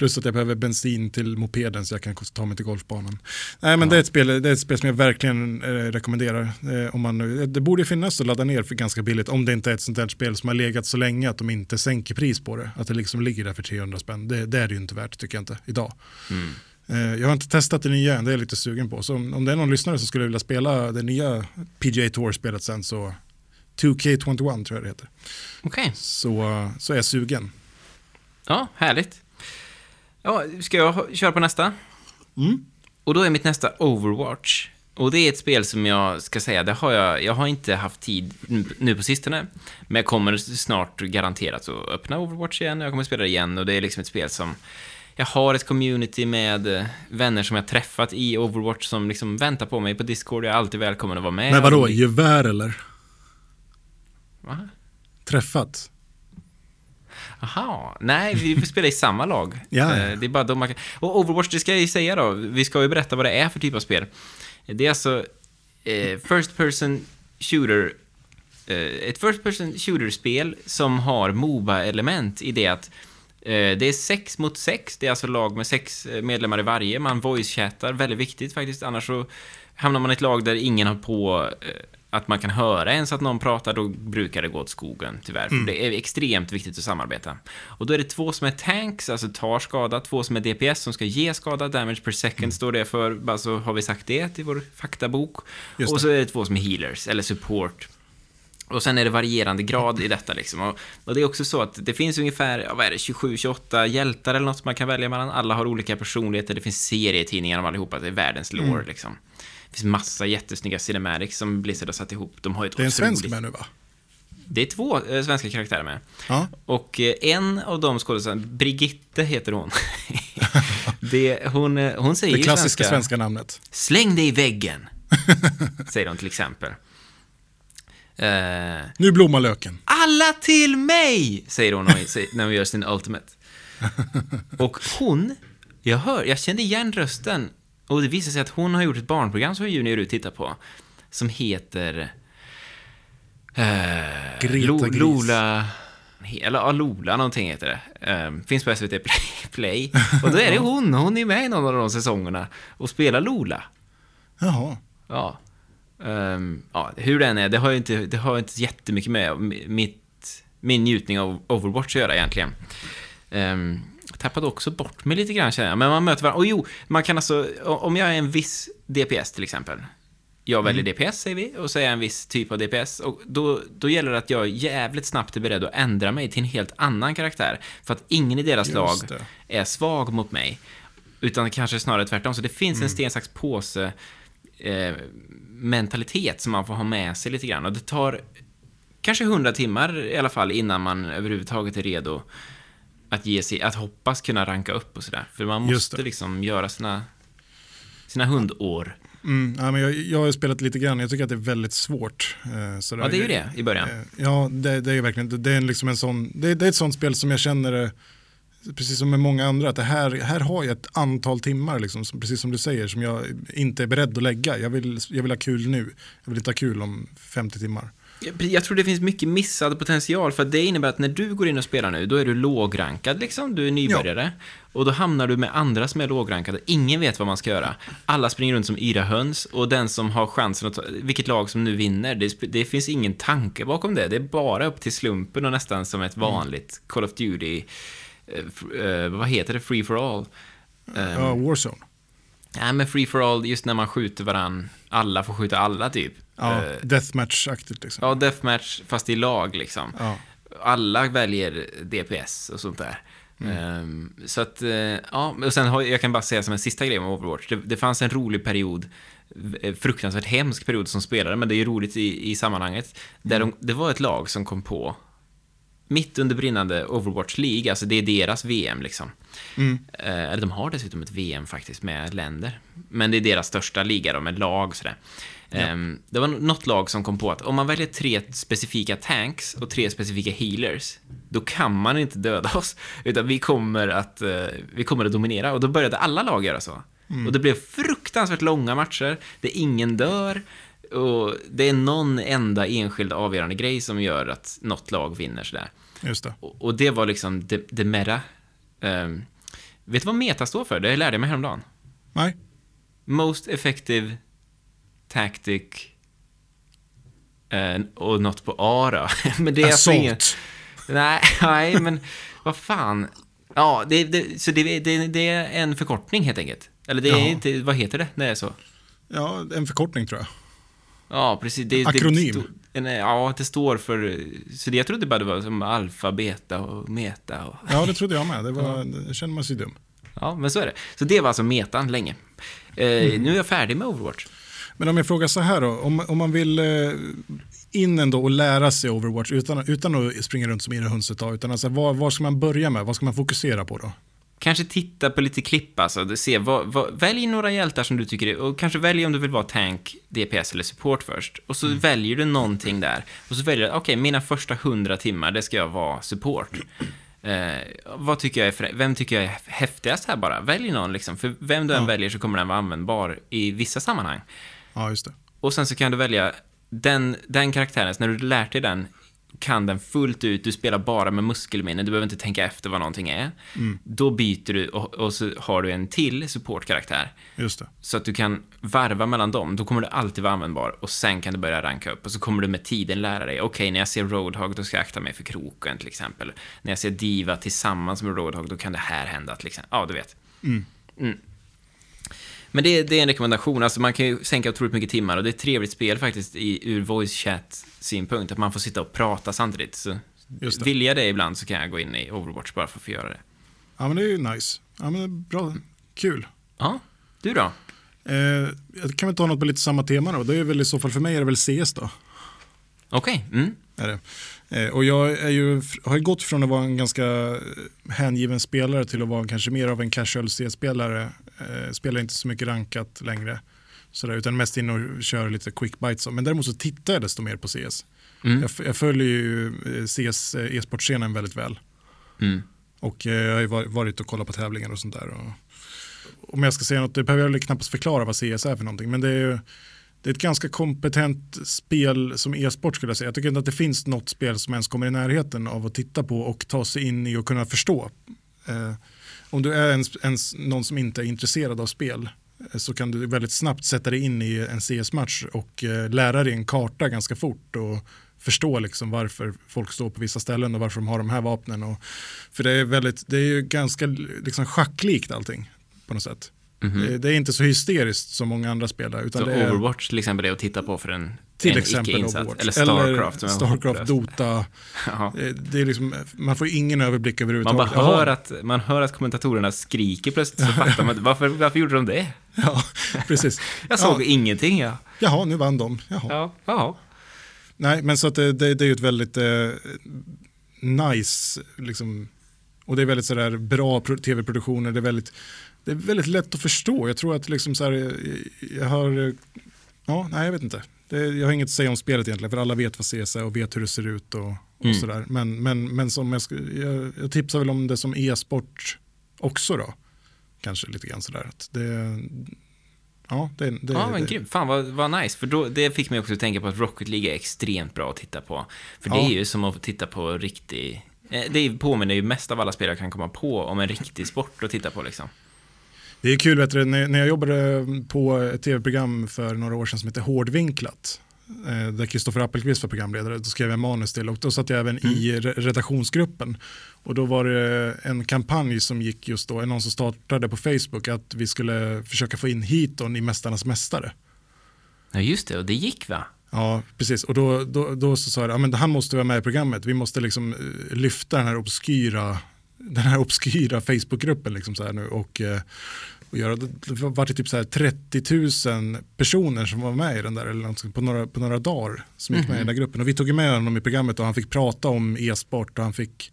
Plus att jag behöver bensin till mopeden så jag kan ta mig till golfbanan. Nej men det, är ett spel, det är ett spel som jag verkligen eh, rekommenderar. Eh, om man, det borde finnas att ladda ner för ganska billigt om det inte är ett sånt där spel som har legat så länge att de inte sänker pris på det. Att det liksom ligger där för 300 spänn. Det, det är det ju inte värt tycker jag inte idag. Mm. Eh, jag har inte testat det nya än, det är jag lite sugen på. Så om, om det är någon lyssnare som skulle vilja spela det nya PGA Tour-spelet sen så 2K21 tror jag det heter. Okej. Så, så är jag sugen. Ja, härligt. Ja, ska jag köra på nästa? Mm. Och då är mitt nästa Overwatch. Och det är ett spel som jag ska säga, det har jag, jag har inte haft tid nu- på sistone. Men jag kommer snart garanterat att öppna Overwatch igen, jag kommer spela det igen och det är liksom ett spel som jag har ett community med eh, vänner som jag träffat i Overwatch som liksom väntar på mig på Discord. Jag är alltid välkommen att vara med. Men vadå, gevär eller? Va? Träffat? Aha, nej, vi spelar i samma lag. Ja, ja. Eh, Det är bara de man kan... Och Overwatch, det ska jag ju säga då, vi ska ju berätta vad det är för typ av spel. Det är alltså eh, First Person Shooter, eh, ett First Person Shooter-spel som har Moba-element i det att eh, det är sex mot sex, det är alltså lag med sex medlemmar i varje, man voice-chattar, väldigt viktigt faktiskt, annars så hamnar man i ett lag där ingen har på eh, att man kan höra ens att någon pratar, då brukar det gå åt skogen, tyvärr. För det är extremt viktigt att samarbeta. Och då är det två som är tanks, alltså tar skada, två som är DPS som ska ge skada, damage per second står det för, bara så har vi sagt det till vår faktabok. Just och det. så är det två som är healers, eller support. Och sen är det varierande grad i detta liksom. Och, och det är också så att det finns ungefär, ja, vad är det, 27-28 hjältar eller något man kan välja mellan. Alla har olika personligheter, det finns serietidningar om allihopa, det är världens lore Mm. liksom. Det finns massa jättesnygga cinematics som Blizzard har satt ihop. De har ett Det är en svensk med nu va? Det är två eh, svenska karaktärer med. Ja. Och eh, en av de skådespelarna, Brigitte heter hon. det, hon, eh, hon säger Det klassiska svenska namnet. Släng dig i väggen, säger de till exempel. Eh, Nu blommar löken. alla till mig, säger hon hon- när hon gör sin ultimate. Och hon, jag hör, jag kände igen rösten. Och det visar sig att hon har gjort ett barnprogram som Junior ut tittar på. Som heter... Eh, Greta Lo, Gris. Lola... Eller ja, Lola någonting heter det. Eh, finns på SVT Play. Och då är det hon, hon är med i någon av de säsongerna och spelar Lola. Jaha. Ja. Ehm, ja, hur den är, det har ju inte, det har inte jättemycket med mitt, min njutning av Overwatch att göra egentligen. Um, tappade också bort mig lite grann känner jag. Men man möter varandra. Och jo, man kan alltså, om jag är en viss DPS till exempel. Jag väljer DPS säger vi, och så är jag en viss typ av DPS. Och då, då gäller det att jag jävligt snabbt är beredd att ändra mig till en helt annan karaktär. För att ingen i deras lag är svag mot mig. Utan kanske snarare tvärtom. Så det finns en sten, sax, påse eh, mentalitet som man får ha med sig lite grann. Och det tar kanske hundra timmar i alla fall innan man överhuvudtaget är redo att ge sig, att hoppas kunna ranka upp och sådär. För man måste liksom göra sina, sina hundår. Mm, ja, men jag, jag har spelat lite grann, jag tycker att det är väldigt svårt. Eh. Ja, det är ju det i början. Eh, Ja, det, det är ju verkligen, det, det är liksom en sån, det, det är ett sånt spel som jag känner, eh, precis som med många andra, att det här, här har jag ett antal timmar, liksom, som, precis som du säger, som jag inte är beredd att lägga. Jag vill, jag vill ha kul nu, jag vill inte ha kul om 50 timmar. Jag- tror det finns mycket missad potential, för det innebär att när du går in och spelar nu, då är du lågrankad liksom, du är nybörjare. Och då hamnar du med andra som är lågrankade. Ingen vet vad man ska göra. Alla springer runt som yra höns och den som har chansen att ta, vilket lag som nu vinner, det, det finns ingen tanke bakom det. Det är bara upp till slumpen och nästan som ett vanligt Call of Duty, eh, eh, vad heter det, Free for all. Eh, Ja, Warzone. Nej, men Free for all, just när man skjuter varann, alla får skjuta alla typ. Ja, Eh, Deathmatch-aktigt liksom. Ja, deathmatch fast i lag liksom. Ja. Alla väljer DPS och sånt där. Mm. Ehm, så att, eh, ja, och sen har, jag kan bara säga som en sista grej om Overwatch. Det, det fanns en rolig period, eh, fruktansvärt hemsk period som spelare, men det är ju roligt i, i sammanhanget. Där Mm. de, det var ett lag som kom på, mitt under brinnande Overwatch League, alltså det är deras VM liksom. Mm. Eh, eller de har dessutom ett VM faktiskt med länder. Men det är deras största liga då, med lag sådär. Ehm, det var något lag som kom på att om man väljer tre specifika tanks och tre specifika healers, då kan man inte döda oss, utan vi kommer att, eh, vi kommer att dominera. Och då började alla lag göra så. Och det blev fruktansvärt långa matcher, där ingen dör, och det är någon enda enskild avgörande grej som gör att något lag vinner sådär. Just det. Och, och det var liksom det, det meta. Ehm, vet du vad meta står för? Det lärde jag mig häromdagen. Nej, Most effective tactic eh, och något på A då. men det är alltså ingen... Assault. Nej, nej, men vad fan. Ja, det, det, så det, det, det är en förkortning helt enkelt. Eller det är Jaha. inte, vad heter det när det är så? Ja, en förkortning tror jag. Ja, precis. Det, Akronym. Det, en- ja, det står för... Så det, jag trodde bara det var som alfa, beta och meta och... Ja, det trodde jag med. Det, var, det känner man sig dum. Ja, men så är det. Så det var alltså metan länge. Eh, Mm. Nu är jag färdig med Overwatch. Men om jag frågar så här då, om, om man vill eh, in ändå och lära sig Overwatch utan, utan att springa runt som era höns ett tag, utan alltså, vad, vad ska man börja med? Vad ska man fokusera på då? Kanske titta på lite klipp alltså. Se, vad, vad, välj några hjältar som du tycker är, och kanske välj om du vill vara tank, DPS eller support först. Och så väljer du någonting där. Och så väljer du, okej, mina första 100 timmar, det ska jag vara support. Eh, vad tycker jag är, vem tycker jag är häftigast här bara? Välj någon liksom, för vem du än Ja. väljer så kommer den vara användbar i vissa sammanhang. Ja, just det. Och sen så kan du välja den, den karaktären, när du lärt dig den, kan den fullt ut, du spelar bara med muskelminne, du behöver inte tänka efter vad någonting är. Då byter du och, och så har du en till supportkaraktär. Just det. Så att du kan varva mellan dem, då kommer du alltid vara användbar och sen kan du börja ranka upp och så kommer du med tiden lära dig, okej, när jag ser Roadhog då ska jag akta mig för kroken till exempel. När jag ser Diva tillsammans med Roadhog då kan det här hända till exempel. Ja, du vet. Mm. Men det, det är en rekommendation, alltså man kan ju sänka otroligt mycket timmar och det är ett trevligt spel faktiskt i, ur voice chat synpunkt, att man får sitta och prata samtidigt. Så Just det. vill jag det ibland så kan jag gå in i Overwatch bara för att få göra det. Ja, men det är ju nice. Ja, men det är bra. Kul. Ja, du då? Eh, jag kan väl ta något på lite samma tema då. Det är väl i så fall för mig är det väl CS då. Okej, mm. Är det. Eh, och jag är ju, har ju gått från att vara en ganska eh, hängiven spelare till att vara kanske mer av en casual CS-spelare. Eh, spelar inte så mycket rankat längre. Sådär, utan mest in och kör lite quick bites. Men däremot så tittar jag desto mer på CS. Mm. Jag, jag följer ju eh, CS eh, e-sportscenen väldigt väl. Mm. Och eh, jag har ju var- varit och kollat på tävlingar och sånt där. Och, om jag ska säga något, det behöver jag knappast förklara vad CS är för någonting. Men det är det är ett ganska kompetent spel som e-sport skulle jag säga. Jag tycker inte att det finns något spel som ens kommer i närheten av att titta på och ta sig in i och kunna förstå. Eh, om du är en, en, någon som inte är intresserad av spel så kan du väldigt snabbt sätta dig in i en CS-match och eh, lära dig en karta ganska fort och förstå liksom varför folk står på vissa ställen och varför de har de här vapnen. Och, för det är, väldigt, det är ju ganska liksom schacklikt allting på något sätt. Mhm. Det, det är inte så hysteriskt som många andra spelare. Utan Så det är, Overwatch till exempel är att titta på för en, till en exempel. Overwatch. Eller Starcraft. är Starcraft. Dota. Ja. Eh, Det är liksom, man får ingen överblick Man överhuvudtaget. bara Jaha. hör att, man hör att kommentatorerna skriker plötsligt, så fattar man varför, varför gjorde de det? Ja, precis. Jag såg ja, ingenting, ja. jaha, nu vann de. Jaha. Ja, ja. Nej, men så att det, det, det är ju ett väldigt eh, nice, liksom, och det är väldigt sådär bra pro- tv-produktioner, det är väldigt det är väldigt lätt att förstå. Jag tror att liksom så här, eh, jag har, eh, ja, nej jag vet inte. Det, jag har inget att säga om spelet egentligen, för alla vet vad CS är och vet hur det ser ut och, och Mm. sådär. Men, men, men som jag, jag, jag tipsar väl om det som e-sport också då. Kanske lite grann sådär. Att det, ja, det, det, Ja, men det, grymt. Fan vad, vad nice. För då, det fick mig också att tänka på att Rocket League är extremt bra att titta på. För det Ja. är ju som att titta på riktig... eh, Det påminner ju mest av alla spel jag kan komma på om en riktig sport att titta på liksom. Det är kul, vet du, när, jag jobbade på ett tv-program för några år sedan som heter Hårdvinklat, eh, där Kristoffer Appelqvist var programledare, då skrev jag manus till och då satt jag även i re- redaktionsgruppen. Och då var det en kampanj som gick just då, någon som startade på Facebook, att vi skulle försöka få in Heaton i Mästarnas Mästare. Ja, just det. Och det gick va? Ja, precis. Och då, då, då så sa jag, ja, men han måste vara med i programmet. Vi måste liksom eh, lyfta den här obskyra, den här obskyra Facebookgruppen liksom så här nu och, eh, och göra, det var det typ så här 30 000 personer som var med i den där, eller något, på, några, på några dagar som gick med i den där gruppen. Och vi tog med honom i programmet och han fick prata om e-sport och han fick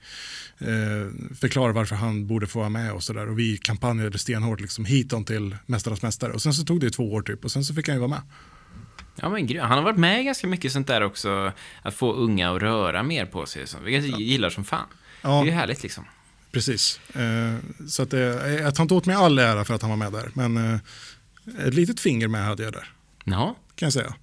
eh, förklara varför han borde få vara med och sådär. Och vi kampanjade stenhårt liksom hit on till Mästarnas Mästare. Och sen så tog det två år typ och sen så fick han ju vara med. Ja, men. Han har varit med ganska mycket sånt där också. Att få unga att röra mer på sig. Vilket jag gillar som fan. Ja. Det är ju härligt liksom. Precis. Eh, så att, eh, jag tar inte åt mig all ära för att han var med där. Men eh, ett litet finger med hade jag där, Ja, kan jag säga.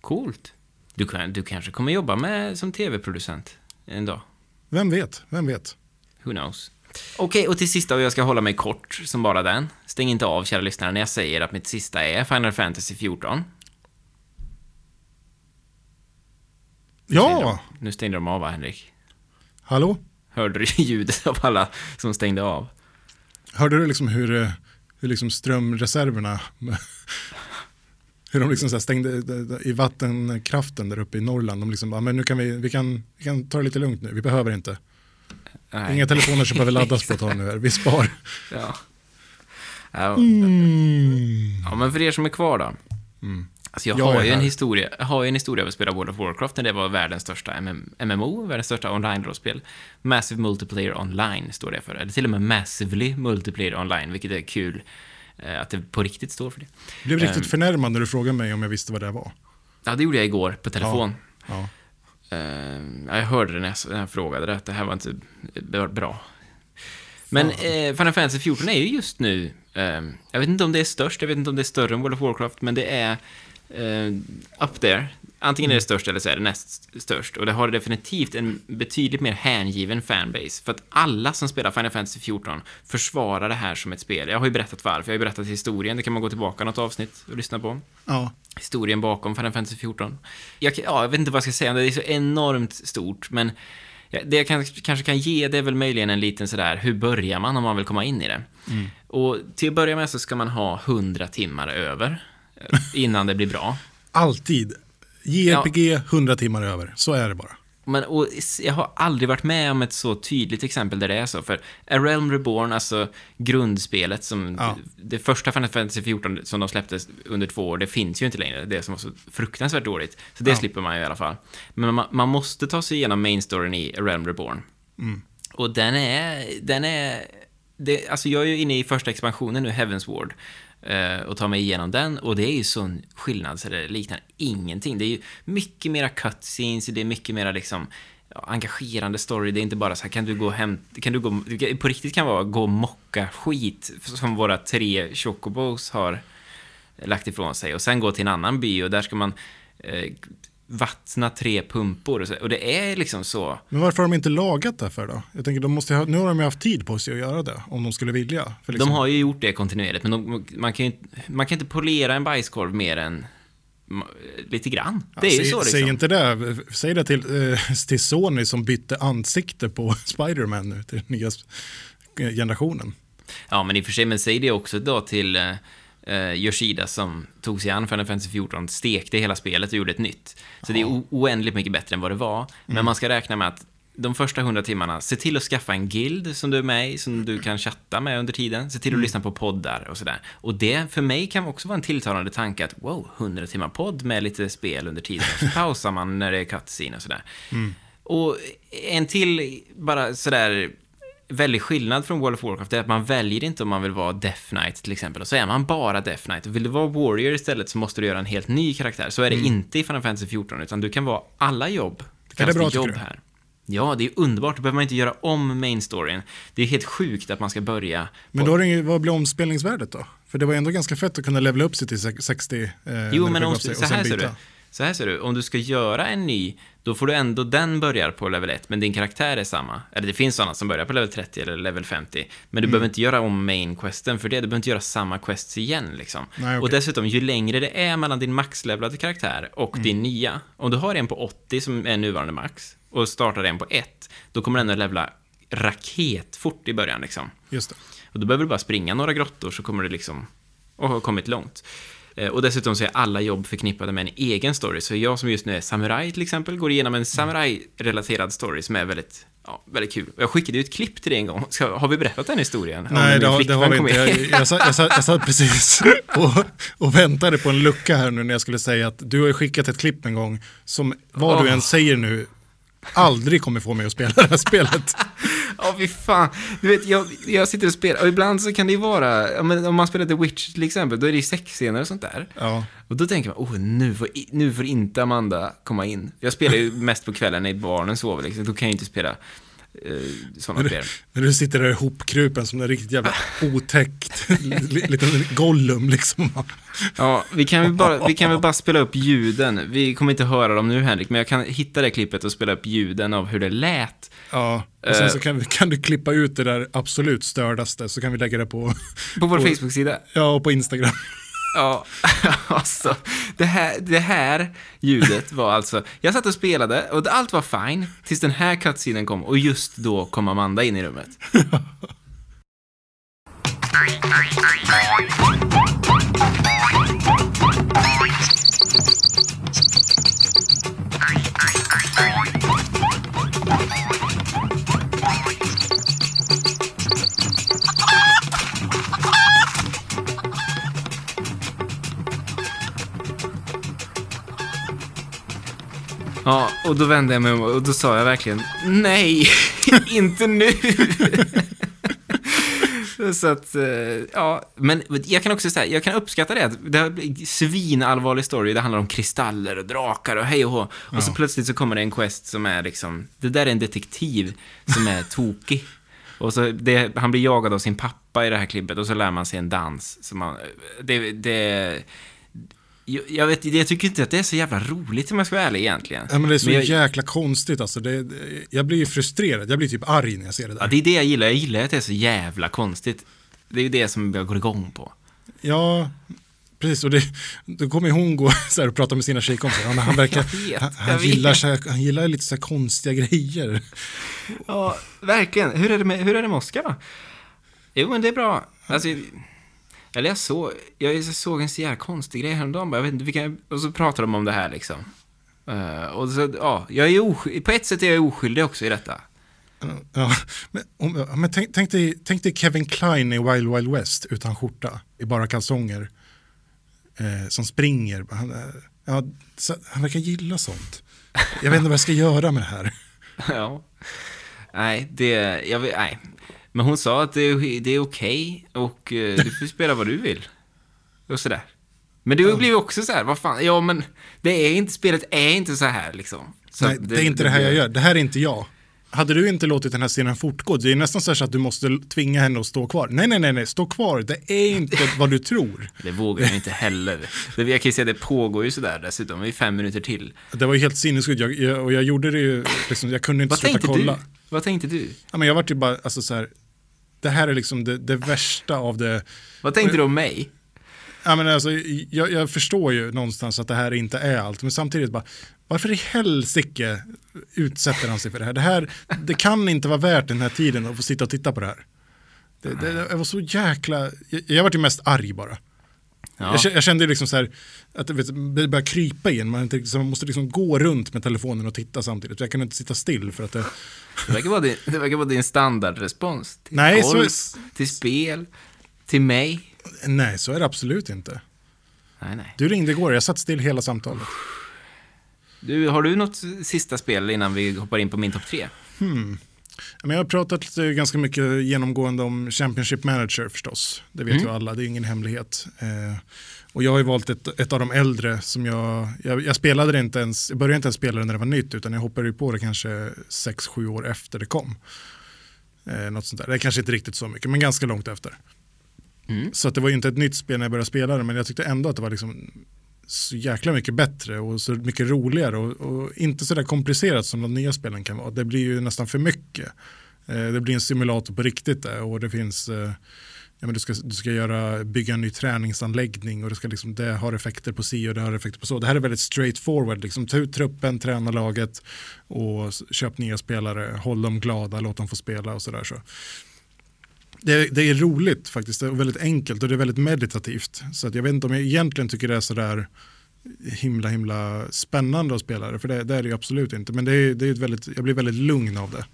coolt. Du, kan, du kanske kommer jobba med som tv-producent en dag. Vem vet, vem vet. Who knows? Okej, och till sista, och jag ska hålla mig kort som bara den. Stäng inte av, kära lyssnare, när jag säger att mitt sista är Final Fantasy 14. Ja, Nu stängde de av, va, Henrik? hallå? Hörde du ljudet av alla som stängde av? Hörde du liksom hur, eh, hur liksom strömreserverna, hur de liksom stängde d- d- i vattenkraften där uppe i Norrland. De liksom bara, men nu kan vi, vi kan, vi kan ta det lite lugnt nu, vi behöver inte. Nej. Inga telefoner som behöver laddas på ett tag nu vi spar. Ja. Ja, Mm. ja, men för er som är kvar då. Alltså jag, Jag har ju en historia, jag har en historia av att spela World of Warcraft när det var världens största MM MMO, världens största online-rollspel. Massive Multiplayer Online står det för, eller till och med Massively Multiplayer Online, vilket är kul eh, att det på riktigt står för det. Jag blev riktigt Ehm. förnärmad när du frågade mig om jag visste vad det var. Ja, det gjorde jag igår på telefon. Ja. Eh, jag hörde det när jag, när jag frågade det, att det här var inte var bra. Men eh, Final Fantasy 14 är ju just nu, eh, jag vet inte om det är störst, jag vet inte om det är större än World of Warcraft, men det är eh, up there. Antingen är det störst eller så är det näst störst. Och det har definitivt en betydligt mer hängiven fanbase. För att alla som spelar Final Fantasy 14 försvarar det här som ett spel. Jag har ju berättat varför, jag har ju berättat historien, det kan man gå tillbaka något avsnitt och lyssna på ja. historien bakom Final Fantasy 14. Jag, ja, jag vet inte vad jag ska säga det, är så enormt stort, men det jag kan, kanske kan ge det är väl möjligen en liten sådär, hur börjar man om man vill komma in i det? Och till att börja med så ska man ha 100 timmar över innan det blir bra. Alltid. JRPG 100 timmar över, så är det bara. Men, och jag har aldrig varit med om ett så tydligt exempel där det är så. För A Realm Reborn, alltså grundspelet, som Ja. det första Final Fantasy 14 som de släppte under två år, det finns ju inte längre. Det som var så fruktansvärt dåligt. Så det Ja. slipper man ju i alla fall. Men man, man måste ta sig igenom main storyn i A Realm Reborn. Mm. Och den är, den är, det, alltså jag är ju inne i första expansionen nu, Heavens Ward eh, Och ta mig igenom den och det är ju sån skillnad så det liknar ingenting. Det är ju mycket mera cutscenes, det är mycket mera liksom engagerande story. Det är inte bara så här, kan du gå hem, kan du gå, på riktigt kan vara gå och mocka skit som våra tre chocobos har lagt ifrån sig och sen gå till en annan by och där ska man eh, vattna tre pumpor och, så, och det är liksom så. Men varför har de inte lagat det för då? Jag tänker, de måste ha, nu har de ju haft tid på sig att göra det, om de skulle vilja. För liksom, De har ju gjort det kontinuerligt, men de, man, kan ju, inte- man kan inte polera en bajskorv mer än lite grann. Det är ju säg, så Säg liksom. inte det, säg det till, eh, till Sony som bytte ansikte på Spider-Man nu till nya generationen. Ja, men i och för sig, men säg det också då till eh, eh, Yoshida som tog sig an Final Fantasy 14, stekte hela spelet och gjorde ett nytt. Så det är oändligt mycket bättre än vad det var. Men man ska räkna med att de första hundra timmarna, se till att skaffa en guild som du är med i, som du kan chatta med under tiden. Se till att lyssna på poddar och sådär. Och det för mig kan också vara en tilltalande tanke att wow, 100 timmar podd med lite spel under tiden. Så pausar man när det är cutscene och sådär. Och en till, bara sådär väldig skillnad från World of Warcraft är att man väljer inte om man vill vara Death Knight till exempel. Och så är man bara Death Knight. Vill du vara Warrior istället så måste du göra en helt ny karaktär. Så är det inte i Final Fantasy 14, utan du kan vara alla jobb. Det Är det bra, jobb du? här. Ja, det är underbart. Då behöver man inte göra om main storyn. Det är helt sjukt att man ska börja Men då är det, ingen- vad blir omspelningsvärdet då? För det var ändå ganska fett att kunna levela upp sig till sex- 60 eh, Jo, men om, sig, så, här ser du. Så här ser du. Om du ska göra en ny, då får du ändå den börjar på level 1, men din karaktär är samma. Eller det finns sådana som börjar på level 30 eller level 50. Men du Mm. behöver inte göra om main questen för det. Du behöver inte göra samma quests igen liksom. Nej, Och okej. dessutom, ju längre det är mellan din maxlevlade karaktär och Mm. din nya. Om du har en på 80 som är nuvarande max och startar en på 1, då kommer den att levla raketfort i början liksom. Just det. Och då behöver du bara springa några grottor så kommer du liksom och ha kommit långt. Eh, Och dessutom så är alla jobb förknippade med en egen story. Så jag som just nu är samuraj till exempel, går igenom en samuraj-relaterad story som är väldigt, ja, väldigt kul. Jag skickade ut ett klipp till det en gång. Ska, har vi berättat den historien? Nej, det har, det har vi inte. in. Jag, jag, satt, jag, satt, jag satt precis och, och väntade på en lucka här nu när jag skulle säga att du har ju skickat ett klipp en gång som vad du Åh. än säger nu aldrig kommer få mig att spela det här spelet. Ja, fy fan. Du vet, jag, jag sitter och spelar, och ibland så kan det ju vara, ja, men om man spelar The Witch till exempel, då är det ju sexscener och sånt där. Ja. Och då tänker man, oh, nu får, nu får inte Amanda komma in. Jag spelar ju mest på kvällen när barnen sover, liksom. då kan jag ju inte spela sådana spel. När du sitter där ihopkrupen som en riktigt jävla otäckt li- liten Gollum liksom. Ja, vi kan, väl bara, vi kan väl bara spela upp ljuden. Vi kommer inte höra dem nu, Henrik, men jag kan hitta det klippet och spela upp ljuden av hur det lät. Ja, och sen Eh. så kan, vi- kan du klippa ut det där absolut stördaste så kan vi lägga det på, På vår Facebook-sida. ja, och på Instagram. Ja, alltså. Det här, det här ljudet var alltså... Jag satt och spelade och allt var fine tills den här cutscenen kom och just då kom Amanda in i rummet. Ja, och då vände jag mig om och då sa jag verkligen nej, inte nu. Så att, eh, ja, men jag kan också säga, jag kan uppskatta det. Det har blivit svinallvarlig story, det handlar om kristaller och drakar och hej och hå. Och så plötsligt så kommer det en quest som är liksom, det där är en detektiv som är tokig. Och så det, han blir jagad av sin pappa i det här klippet och så lär man sig en dans. Så man, det, det, jag, vet, jag tycker inte att det är så jävla roligt om jag ska vara ärlig egentligen. Ja, men det är så jag, jäkla konstigt alltså. Det, jag blir ju frustrerad, jag blir typ arg när jag ser det där. ja, det är det jag gillar. Jag gillar att det är så jävla konstigt. Det är ju det som jag går igång på. Ja, precis. Och det, då kommer hon gå så här och prata med sina tjejkompisar. Men han verkar, vet, han, han, gillar så här, han gillar lite så här konstiga grejer. Ja, verkligen. Hur är det med, hur är det med Oscar då? Jo, men det är bra. Alltså, eller jag såg, jag såg en så jävla konstig grej häromdagen. Jag vet inte vilka, och så pratade de om det här liksom. Eh, och så, ja, jag är oskyldig, på ett sätt är jag oskyldig också i detta. Ja, men om, men tänk, tänk, dig, tänk dig Kevin Klein i Wild Wild West utan skjorta, i bara kalsonger. Eh, som springer. Han, eh, ja, så, han verkar gilla sånt. Jag vet inte vad jag ska göra med det här. ja. Nej, det, jag nej. Men hon sa att det, är- det är okej och eh, du får spela vad du vill. Och sådär. Men det blir ju också så här, vad fan, ja men det är inte, spelet är inte så här liksom. Så Nej, att det, är inte det här jag gör, det här är inte jag. Hade du inte låtit den här scenen fortgå, det är nästan så, att du måste tvinga henne att stå kvar. Nej, nej, nej, nej, stå kvar, det är inte vad du tror. Det vågar jag inte heller. Det- Jag kan ju säga att det pågår ju sådär dessutom, i fem minuter till. Det var ju helt sinnessjukt, och jag gjorde det ju, liksom, jag kunde inte Vad sluta kolla. du? Vad tänkte du? Ja, men jag var ju bara, alltså så här, det här är liksom det, det värsta av det. Vad tänkte du om mig? Ja, men alltså, jag, jag förstår ju någonstans att det här inte är allt, men samtidigt bara, varför i helsike utsätter han sig för det här? Det här, det kan inte vara värt den här tiden att få sitta och titta på det här. Det, det, det var så jäkla, jag, jag var ju mest arg bara. Ja. Jag, kä- jag kände liksom så här, att det, vet, det började krypa in, man, så man måste liksom gå runt med telefonen och titta samtidigt. Jag kunde inte sitta still för att det, Det verkar vara din, det verkar vara din standardrespons. Till Nej, så- golf, till spel, till mig. nej så är det absolut inte. Nej, nej. Du ringde igår, jag satt still hela samtalet. Du, har du något sista spel innan vi hoppar in på min topp tre? Men jag har pratat ganska mycket genomgående om Championship Manager förstås. Det vet Mm. ju alla, det är ingen hemlighet. Eh, och jag har ju valt ett, ett av de äldre som jag, jag, jag spelade det inte ens, jag började inte ens spela det när det var nytt utan jag hoppade ju på det kanske 6-7 år efter det kom. Eh, något sånt där. Det är kanske inte riktigt så mycket, men ganska långt efter. Mm. Så att det var ju inte ett nytt spel när jag började spela det, men jag tyckte ändå att det var liksom så jäkla mycket bättre och så mycket roligare och, och inte så där komplicerat som de nya spelen kan vara. Det blir ju nästan för mycket. Eh, det blir en simulator på riktigt där och det finns eh, Ja, men du, ska, du ska göra, bygga en ny träningsanläggning och det, ska liksom, det har effekter på si och det har effekter på så. Det här är väldigt straight forward. Liksom, ta ut truppen, träna laget och köp nya spelare, håll dem glada, låt dem få spela och sådär. Så. Det, det är roligt faktiskt, är väldigt enkelt och det är väldigt meditativt. Så att jag vet inte om jag egentligen tycker det är sådär himla himla spännande att spela det, för det, det är det ju absolut inte. Men det är, det är ett väldigt, jag blir väldigt lugn av det.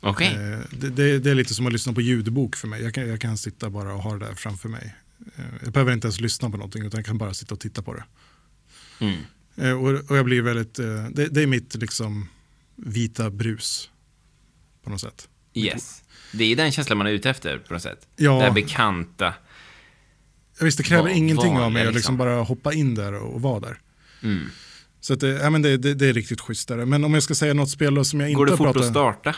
Okej. Eh, det, det. Det är lite som att lyssna på ljudbok för mig. Jag kan, jag kan sitta bara och ha det där framför mig. Eh, Jag behöver inte ens lyssna på någonting utan jag kan bara sitta och titta på det. Mm. Eh, Och, och jag blir väldigt, eh, det, det är mitt liksom vita brus på något sätt. Yes. Det är den känslan man är ute efter på något sätt. Ja. Det här bekanta. Jag visst, det kräver Var- ingenting av vanliga, mig att liksom liksom. bara hoppa in där och, vara där. Mm. Så det, ja, men det, det, det är riktigt schysst. Där. Men om jag ska säga något spel som jag Går inte det fort pratar att starta?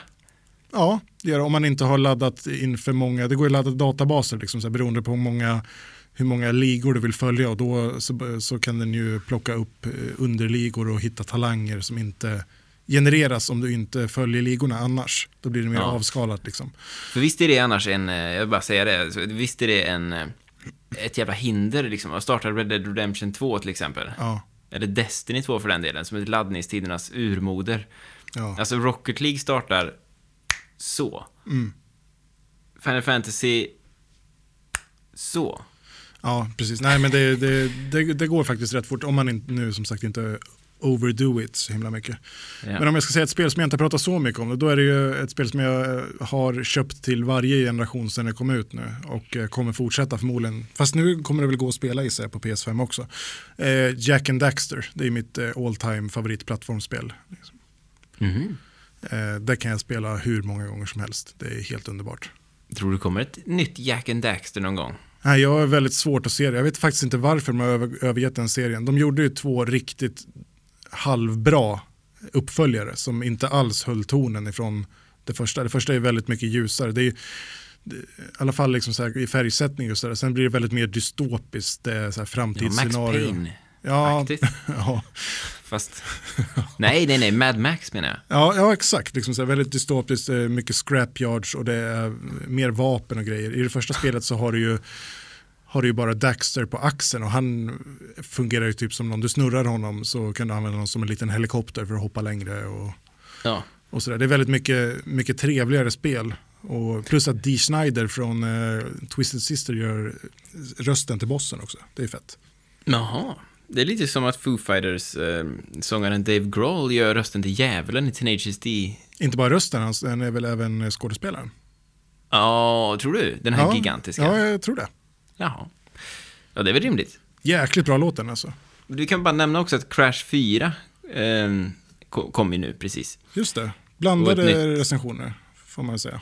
Ja, det gör det. Om man inte har laddat in för många, det går att ladda databaser liksom, så här, beroende på hur många, hur många ligor du vill följa och då så, så kan den ju plocka upp eh, underligor och hitta talanger som inte genereras om du inte följer ligorna annars. Då blir det mer Ja. avskalat liksom. För visst är det annars en, eh, jag vill bara säga det, visst är det en, eh, ett jävla hinder liksom. Att starta Red Dead Redemption 2 till exempel. Ja, Eller Destiny 2 för den delen, som är laddningstidernas urmoder. ja. Alltså Rocket League startar så. Mm. Final Fantasy så. ja precis. Nej men det, det, det, det går faktiskt rätt fort om man inte, nu som sagt inte overdo it så himla mycket. Ja. Men om jag ska säga ett spel som jag inte pratar så mycket om, då är det ju ett spel som jag eh, har köpt till varje generation sedan det kom ut nu och eh, kommer fortsätta förmodligen. Fast nu kommer det väl gå att spela i sig på PS5 också. Eh, Jack and Daxter, det är mitt eh, all time favoritplattformsspel. Liksom. Mhm. Eh, det kan jag spela hur många gånger som helst, det är helt underbart. Tror du kommer ett nytt Jack and Daxter någon gång? Nej, jag har väldigt svårt att se det. Jag vet faktiskt inte varför de har över, övergett den serien. De gjorde ju två riktigt halvbra uppföljare som inte alls höll tonen ifrån det första. Det första är väldigt mycket ljusare. Det är, I alla fall liksom så här, i färgsättning och så där. Sen blir det väldigt mer dystopiskt, så här Ja, Max framtidsscenario. Payne. Ja, ja, Fast... nej, nej, nej, Mad Max menar jag. ja, ja, exakt. Liksom så här, väldigt dystopiskt, eh, mycket scrapyards och det är mer vapen och grejer. I det första spelet så har du ju har du ju bara Daxter på axeln och han fungerar ju typ som någon, du snurrar honom så kan du använda honom som en liten helikopter för att hoppa längre och, Ja. och sådär. Det är väldigt mycket, mycket trevligare spel. Och plus att Dee Schneider från eh, Twisted Sister gör rösten till bossen också. Det är fett. Jaha. Det är lite som att Foo Fighters eh, Dave Grohl gör rösten till djävulen i Teenage D. Inte bara rösten, han är väl även skådespelaren. Ja, tror du? Den här ja, gigantiska? Ja, jag tror det. Jaha. Ja, det är väl rimligt. Jäkligt bra låten alltså. Du kan bara nämna också att Crash 4 eh, ko- kom ju nu precis. Just det. Blandade nytt. recensioner, får man säga.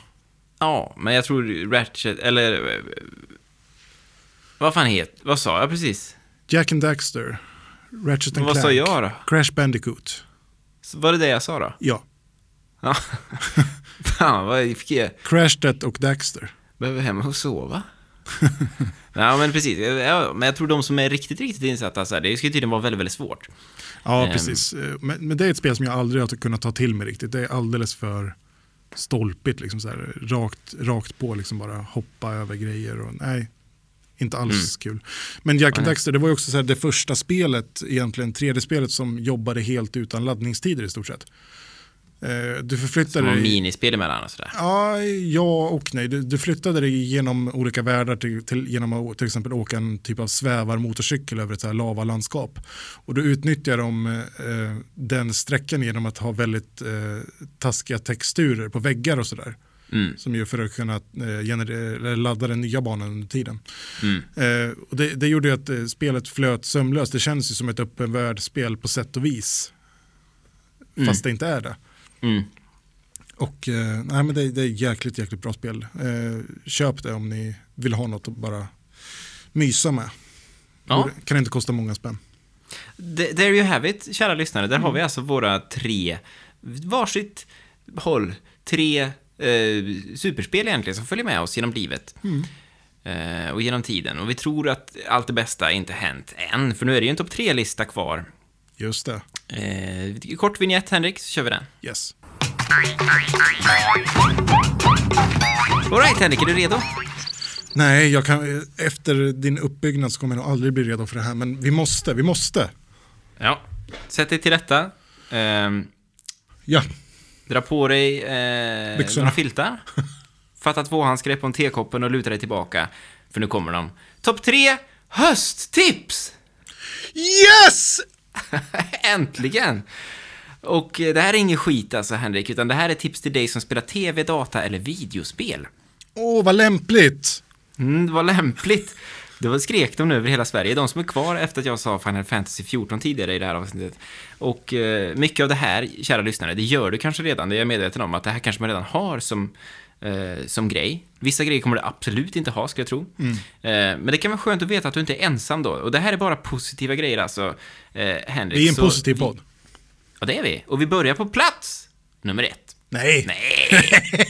Ja, men jag tror Ratchet, eller... Vad fan heter... Vad sa jag precis? Jack and Daxter, Ratchet and Vad Clank, sa jag då? Crash Bandicoot. Så Var det det jag sa då? Ja, Ja. Fan, vad fick jag... Crash Death och Daxter. Behöver hem och sova? ja, men precis. Ja, men jag tror de som är riktigt, riktigt insatta, så här, det ska ju tydligen vara väldigt, väldigt svårt. Ja, Ehm. precis. Men, men det är ett spel som jag aldrig har kunnat ta till mig riktigt. Det är alldeles för stolpigt, liksom så här, rakt, rakt på, liksom bara hoppa över grejer. Och, nej, inte alls kul. Men Jack and. Daxter, det var ju också så här, det första spelet, egentligen 3D-spelet som jobbade helt utan laddningstider i stort sett. Eh, Du Som förflyttade dig... minispel emellan och sådär. Ja, ja och nej. Du, du flyttade dig genom olika världar till, till, genom att till exempel åka en typ av svävarmotorcykel över ett så här lavalandskap. Och du utnyttjar de, eh, den sträckan genom att ha väldigt eh, taskiga texturer på väggar och sådär. Mm. Som ju för att kunna eh, ladda den nya banan under tiden. Mm. Eh, och det, det gjorde ju att eh, spelet flöt sömlöst. Det känns ju som ett öppen världsspel på sätt och vis. Mm. Fast det inte är det. Mm. Och eh, nej, men det, det är jäkligt, jäkligt bra spel. Eh, köp det om ni vill ha något att bara mysa med. Ja. Kan inte kosta många spänn. Th- There you have it, kära lyssnare. Där har vi alltså våra tre, varsitt håll, tre eh, superspel egentligen som följer med oss genom livet. Eh, och genom tiden. Och vi tror att allt det bästa inte hänt än, för nu är det ju en topp tre-lista kvar. Just det. Eh, kort vignett, Henrik, så kör vi den. Yes. Alright, Henrik, är du redo? Nej, jag kan, efter din uppbyggnad så kommer jag nog aldrig bli redo för det här. Men vi måste, vi måste. Ja. Sätt dig till rätta. Ehm, Ja, Dra på dig eh, Byxorna. några filtar. Fatta tvåhandsgrepp om tekoppen och luta dig tillbaka. För nu kommer de. Topp tre hösttips! yes! Äntligen! Och eh, det här är ingen skit alltså, Henrik, utan det här är tips till dig som spelar tv, data eller videospel. Åh, vad lämpligt. Mm, var lämpligt. Var skrek de nu över hela Sverige. De som är kvar efter att jag sa Final Fantasy 14 tidigare i det här avsnittet. Och eh, mycket av det här, kära lyssnare, det gör du kanske redan. Det är jag medveten om, att det här kanske man redan har som, eh, som grej. Vissa grejer kommer du absolut inte ha, ska jag tro. Eh, men det kan vara skönt att veta att du inte är ensam då. Och det här är bara positiva grejer alltså, eh, Henrik. Vi är en Så positiv vi- podd. Ja, det är vi. Och vi börjar på plats nummer ett. Nej. Nej!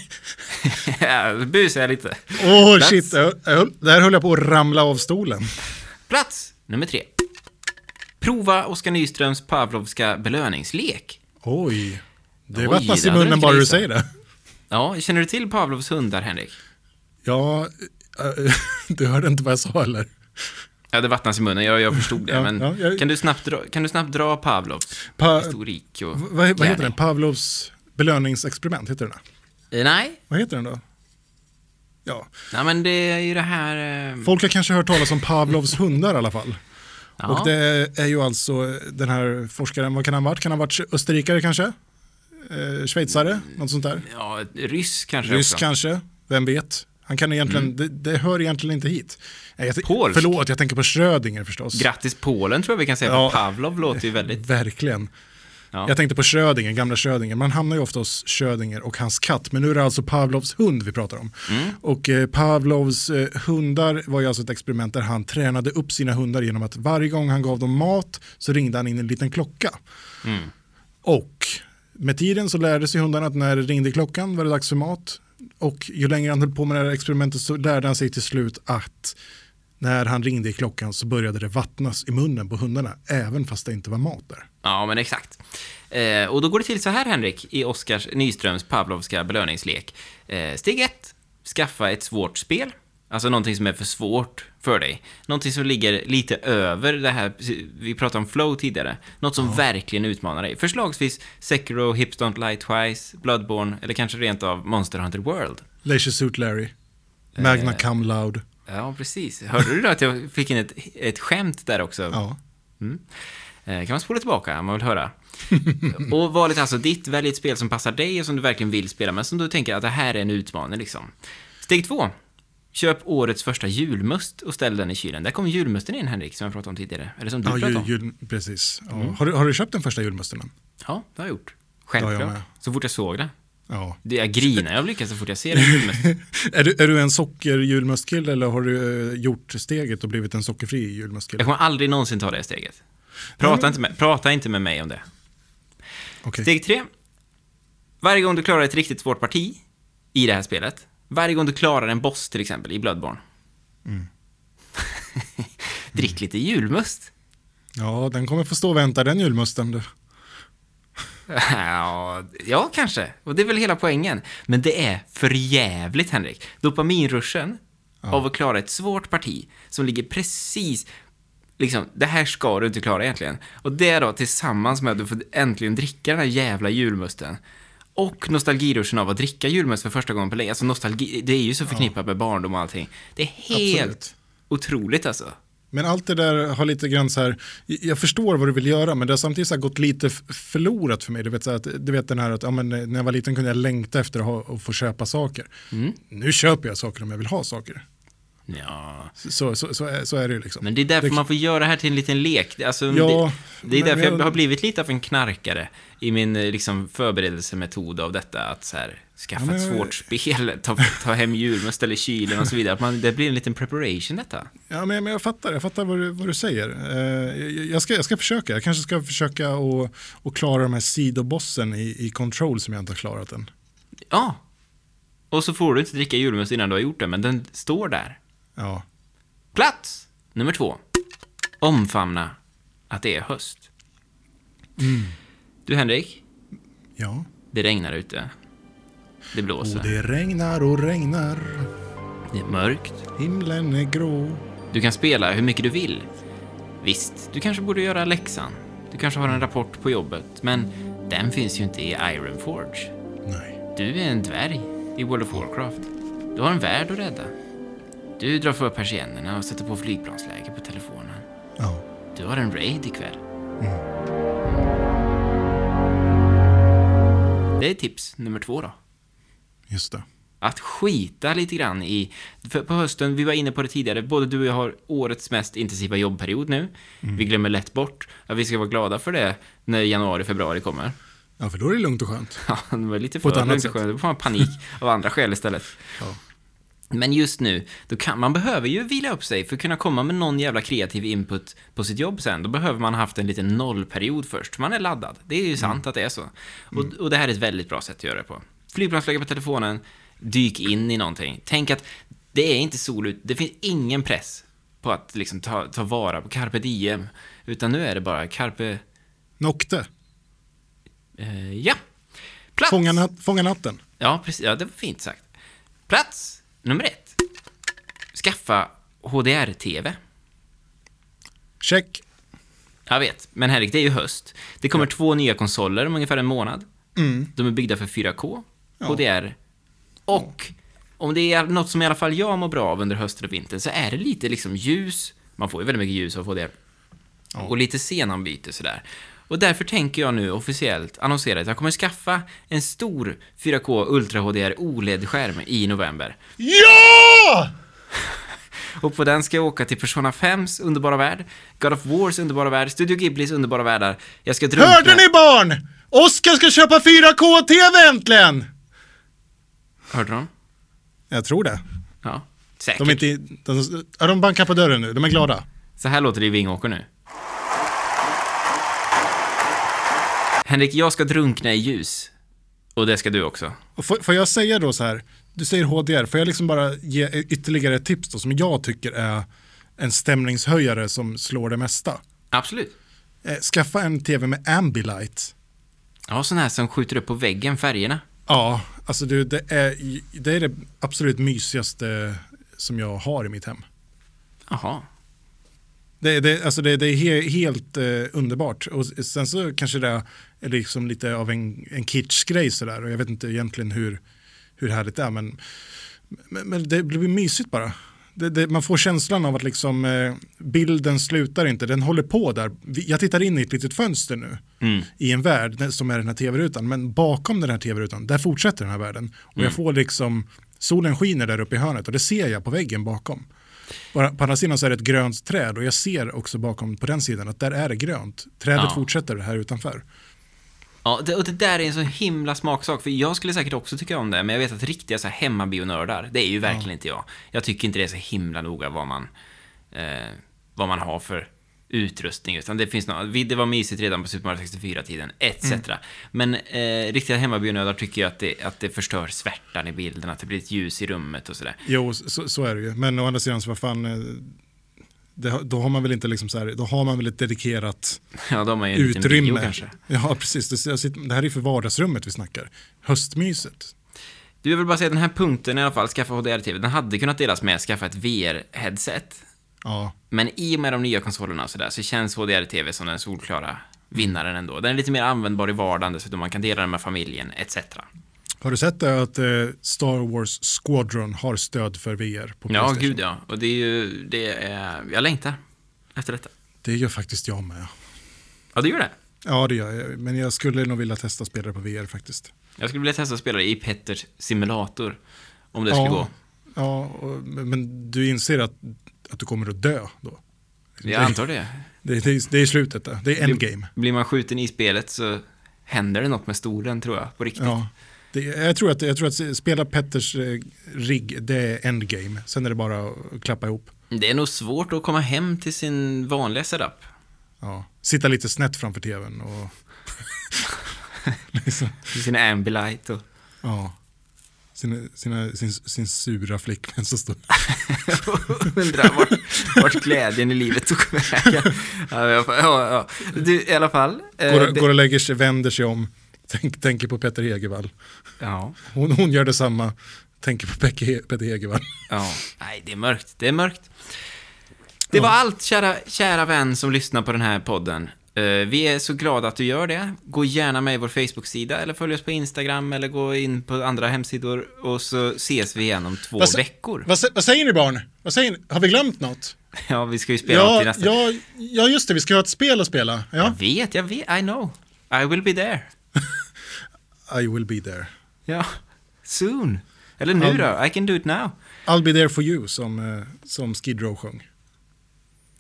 Busar jag lite. Åh, Plats. shit. Där höll jag på att ramla av stolen. Plats nummer tre. Prova Oskar Nyströms Pavlovska belöningslek. Oj. Det vattnas i munnen bara du säger det. Ja, känner du till Pavlovs hundar, Henrik? Ja, äh, du hörde inte vad jag sa eller? Ja, det vattnas i munnen, jag, jag förstod det. Ja, men ja, jag- kan, du snabbt dra, kan du snabbt dra Pavlovs Pa, historik och vad, vad heter den? Pavlovs belöningsexperiment, heter den? Eh, Nej, Vad heter den då? Ja, nej, men det är ju det här... eh, folk har kanske hört talas om Pavlovs hundar i alla fall. Ja, Och det är ju alltså den här forskaren, vad kan han ha varit? Kan han ha varit österrikare kanske? Eh, schweizare? Något sånt där? ja, ryss kanske Ryss också. kanske? Vem vet? Han kan egentligen, det, det hör egentligen inte hit. Jag, Polsk. förlåt, jag tänker på Schrödinger förstås. Grattis Polen tror jag vi kan säga, Ja. för Pavlov låter ju väldigt... Verkligen. Ja. Jag tänkte på Schrödinger, gamla Schrödinger. Man hamnar ju ofta hos Schrödinger och hans katt, men nu är det alltså Pavlovs hund vi pratar om. Mm. Och eh, Pavlovs eh, hundar var ju alltså ett experiment där han tränade upp sina hundar genom att varje gång han gav dem mat så ringde han in en liten klocka. Mm. Och med tiden så lärde sig hundarna att när det ringde i klockan var det dags för mat. Och ju längre han höll på med det här experimentet så lärde han sig till slut att när han ringde i klockan så började det vattnas i munnen på hundarna, även fast det inte var mat där. Ja, men exakt. Eh, och då går det till så här, Henrik, i Oskars Nyströms Pavlovska belöningslek. Eh, steg ett, skaffa ett svårt spel. Alltså någonting som är för svårt för dig. Någonting som ligger lite över det här, vi pratade om flow tidigare. Något som verkligen utmanar dig. Förslagsvis Sekiro, Hips Don't Lie Twice, Bloodborne eller kanske rent av Monster Hunter World. Leisure Suit Larry, Magna Eh. Cum Laude. Ja, precis. Hörde du då att jag fick in ett, ett skämt där också? Ja. Eh, kan man spola tillbaka om man vill höra. och valet alltså ditt, välj ett spel som passar dig och som du verkligen vill spela, men som du tänker att det här är en utmaning liksom. Steg två. Köp årets första julmust och ställ den i kylen. Där kommer julmusten in, Henrik, som jag pratade om tidigare. Eller som du Ja, pratade om. jul, precis. Ja. Har, du, har du köpt den första julmusten än? Ja, det har jag gjort. jag Självklart. med. så fort jag såg det. Ja. det jag grinar jag lyckas så fort jag ser en julmust. Är du, är du en sockerjulmustkille eller har du eh, gjort steget och blivit en sockerfri julmustkille? Jag kommer aldrig någonsin ta det steget. Prata, inte med, prata inte med mig om det. Okej. Steg tre. Varje gång du klarar ett riktigt svårt parti i det här spelet, varje gång du klarar en boss till exempel i Bloodborne, Mm. drick lite julmust. Ja, den kommer få stå och vänta den julmusten. Du. Ja, ja, kanske. Och det är väl hela poängen. Men det är för jävligt, Henrik. Dopaminruschen av att klara ett svårt parti som ligger precis... Liksom, det här ska du inte klara egentligen. Och det då tillsammans med att du får äntligen dricka den här jävla julmusten. Och nostalgiruschen av att dricka julmust för första gången på länge. Alltså nostalgi, det är ju så förknippat med barndom och allting. Det är helt Absolut. otroligt alltså. Men allt det där har lite grann så här, jag förstår vad du vill göra men det har samtidigt så gått lite förlorat för mig. Du vet, så här, att, du vet den här att ja, men när jag var liten kunde jag längta efter att, ha, att få köpa saker. Mm. Nu köper jag saker om jag vill ha saker. Ja, Så, så, så, är, så är det ju liksom. men det är därför Det- man får göra det här till en liten lek. Alltså, Ja, det, det är därför jag men- har blivit lite av en knarkare i min eh, liksom, förberedelsemetod av detta. Att så här, skaffa Ja, ett men- svårt spel, ta, ta hem julmust, i kylen och så vidare. Man, det blir en liten preparation detta. Ja, men, men jag fattar, jag fattar vad, du, vad du säger. Eh, jag, jag, ska, jag ska försöka, jag kanske ska försöka att klara de här sidobossen i, i Control som jag inte har klarat än. Ja. Och så får du inte dricka julmust innan du har gjort det, men den står där. Ja, Plats nummer två. Omfamna att det är höst. Du Henrik, ja. det regnar ute. Det blåser. Och det regnar och regnar, Det är mörkt. himlen är grå. Du kan spela hur mycket du vill. Visst, du kanske borde göra läxan. Du kanske har en rapport på jobbet, men den finns ju inte i Ironforge. Nej. Du är en dvärg i World of Warcraft. Du har en värld att rädda. Du drar för persiennerna och sätter på flygplansläge på telefonen. Ja. Du har en raid ikväll. Det är tips nummer två då. Just det. Att skita lite grann i... För på hösten, vi var inne på det tidigare, både du och jag har årets mest intensiva jobbperiod nu. Vi glömmer lätt bort att vi ska vara glada för det när januari, februari kommer. Ja, för då är det lugnt och skönt. Ja, det var lite för lugnt och skönt. Då får man panik av andra skäl istället. Ja. Men just nu, då kan, man behöver ju vila upp sig för att kunna komma med någon jävla kreativ input på sitt jobb sen. Då behöver man ha haft en liten nollperiod först. Man är laddad. Det är ju sant att det är så. Och, och det här är ett väldigt bra sätt att göra det på. Flygplansläge på telefonen, dyk in i någonting. Tänk att det är inte sol ut, det finns ingen press på att liksom ta, ta vara på carpe diem. Utan nu är det bara carpe... Nocte, Eh, ja! Plats! fånga, nat- fånga natten. Ja, precis. Ja, det var fint sagt. Plats nummer ett. Skaffa HDR-TV. Check. Jag vet, men Henrik, det är ju höst. Det kommer två nya konsoler om ungefär en månad. De är byggda för 4K, Ja. HDR och om det är något som i alla fall jag mår bra av under hösten och vintern så är det lite liksom ljus. Man får ju väldigt mycket ljus av HDR. Och lite scenanbyte sådär. Och därför tänker jag nu officiellt annonsera att jag kommer skaffa en stor 4K Ultra HDR OLED-skärm i november. Ja! Och på den ska jag åka till Persona 5s underbara värld, God of Wars underbara värld, Studio Ghiblis underbara världar. Jag ska drunkna... Hörde ni barn? Oskar ska köpa 4K-TV äntligen! Hörde de? Jag tror det. Ja, säkert. De, är inte, de, de bankar på dörren nu, de är glada. Så här låter det i Vingåker nu. Henrik, jag ska drunkna i ljus. Och det ska du också. Och får, får jag säga då så här, du säger HDR, får jag liksom bara ge ytterligare ett tips då som jag tycker är en stämningshöjare som slår det mesta. Absolut. Eh, skaffa en tv med Ambilight. Ja, sån här som skjuter upp på väggen, färgerna. Ja, alltså du, det, är, det är det absolut mysigaste som jag har i mitt hem. Jaha. Det, det, alltså det, det är he, helt eh, underbart. Och sen så kanske det är liksom lite av en, en kitschgrej sådär. Och jag vet inte egentligen hur, hur härligt det är. Men, men, men det blir mysigt bara. Det, det, man får känslan av att liksom, eh, bilden slutar inte, den håller på där. Jag tittar in i ett litet fönster nu Mm. i en värld som är den här tv-rutan. Men bakom den här tv-rutan, där fortsätter den här världen. Och jag får liksom, solen skiner där uppe i hörnet och det ser jag på väggen bakom. På andra sidan så är det ett grönt träd och jag ser också bakom på den sidan att där är det grönt. Trädet Ja. fortsätter här utanför. Ja, det, och det där är en så himla smaksak, för jag skulle säkert också tycka om det, men jag vet att riktiga så här hemmabionördar, det är ju verkligen inte jag. Jag tycker inte det är så himla noga vad man, eh, vad man har för utrustning, utan det finns något, det var mysigt redan på Super Mario 64-tiden, etc. Men eh, riktiga hemmabionördar tycker jag att det, att det förstör svärtan i bilden, att det blir ett ljus i rummet och sådär. Jo, så, så är det ju. Men å andra sidan så vad fan, eh, det, då har man väl inte liksom så här, då har man väl ett dedikerat Ja, de har ju liten bio utrymme. kanske. Ja, precis. Det, det här är för vardagsrummet vi snackar. Höstmyset. Du, jag vill bara säga den här punkten i alla fall, skaffa HDR-TV, den hade kunnat delas med skaffa ett VR-headset. Ja, Men i och med de nya konsolerna och sådär så känns HDR-TV som den solklara vinnaren ändå. Den är lite mer användbar i vardagen dessutom, man kan dela den med familjen, etc. Har du sett det att eh, Star Wars Squadron har stöd för VR på Ja, gud ja. Och det är ju, det är, jag längtar efter detta. Det gör faktiskt jag med. Ja, det gör det. Ja, det gör jag. Men jag skulle nog vilja testa spela på VR faktiskt. Jag skulle vilja testa att spela i Petters simulator, om det skulle gå. Ja, men du inser att, att du kommer att dö då? Jag antar det. Det, det, det är slutet där. Det är endgame. Blir man skjuten i spelet så händer det något med stolen, tror jag, på riktigt. Ja. Det, jag, tror att, jag tror att spela Petters eh, rigg, det är endgame. Sen är det bara att klappa ihop. Det är nog svårt att komma hem till sin vanliga setup. Ja. Sitta lite snett framför tvn och... liksom, sin Ambilight och... ja. Sina, sina, sin, sin sura flickvän som står... Undrar vart, vart glädjen i livet tog vägen. Ja, ja, ja. Du, i alla fall. eh, Går, det- går och lägger sig, vänder sig om, tänk, tänker på Petter Hegervall. Ja, Hon, hon gör detsamma, tänker på Pekke He- Petter Hegervall. ja. Nej, det är mörkt. Det är mörkt. Det var allt, kära, kära vän som lyssnar på den här podden. Eh, Vi är så glada att du gör det. Gå gärna med i vår Facebook-sida eller följ oss på Instagram eller gå in på andra hemsidor och så ses vi igen om två Vad veckor. Vad, vad säger ni barn? Vad säger ni? Har vi glömt något? Ja, vi ska ju spela något Ja, nästa. ja, ja, just det, vi ska ha ett spel att spela. Ja. Jag vet, jag vet, I know. I will be there. I will be there. Ja, soon. Eller nu då, I can do it now. I'll be there for you, som, eh, som Skid Row sjöng.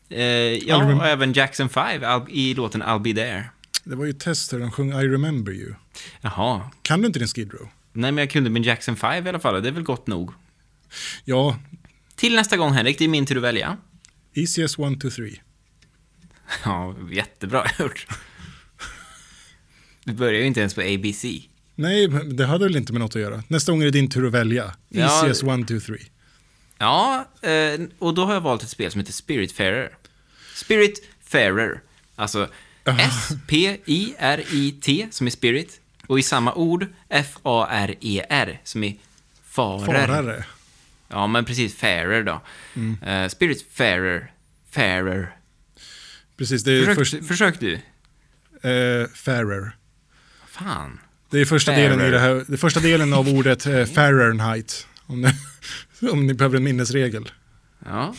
Eh, ja, och även Jackson 5 I'll, i låten I'll be there. Det var ju Tester, de sjöng I remember you. Jaha. Kan du inte din Skid Row? Nej, men jag kunde min Jackson 5 i alla fall, det är väl gott nog. Ja, Till nästa gång, Henrik, det är min tur att välja. easiest one, two, three. Ja, jättebra gjort. Du börjar ju inte ens på ABC. Nej, det hade väl inte med något att göra. Nästa gång är det din tur att välja. Ja. Easiest one, two, three. Ja, eh, och då har jag valt ett spel som heter Spiritfarer. Spiritfarer. Alltså S-P-I-R-I-T som är spirit. Och i samma ord F-A-R-E-R E som är farer. Farare. Ja, men precis. Farer då. Eh, Spiritfarer. Farer. Precis, det är Försök, först, försök du. eh, fairer. Fan. Det är första Fairer. delen, i det här, det första delen av ordet eh, Fahrenheit. Om ni, om ni behöver en minnesregel. Ja.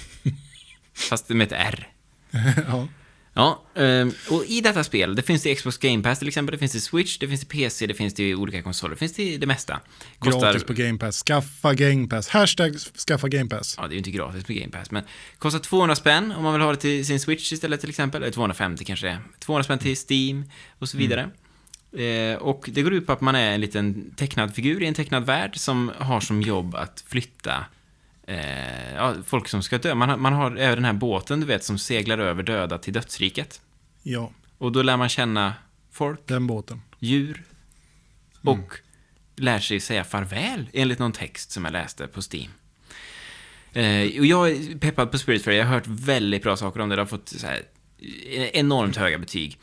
Fast med ett R. ja. Ja, ehm, och i detta spel, det finns det Xbox Game Pass till exempel, det finns det Switch, det finns det PC, det finns det i olika konsoler, det finns det i det mesta. Kostar, Gratis på Game Pass. Skaffa Game Pass. Hashtag skaffa Game Pass. ja det är ju inte gratis på Game Pass, men kostar 200 spänn om man vill ha det till sin Switch istället till exempel, eller 250 kanske det är. 200 spänn till Steam och så vidare. Eh, och det går ut på att man är en liten tecknad figur i en tecknad värld som har som jobb att flytta eh, ja, folk som ska dö. Man har, man har även den här båten, du vet, som seglar över döda till dödsriket. Ja, Och då lär man känna folk, den båten. djur och lär sig säga farväl enligt någon text som jag läste på Steam. Eh, och jag är peppad på Spiritfarer, jag har hört väldigt bra saker om det, det har fått så här, enormt höga betyg.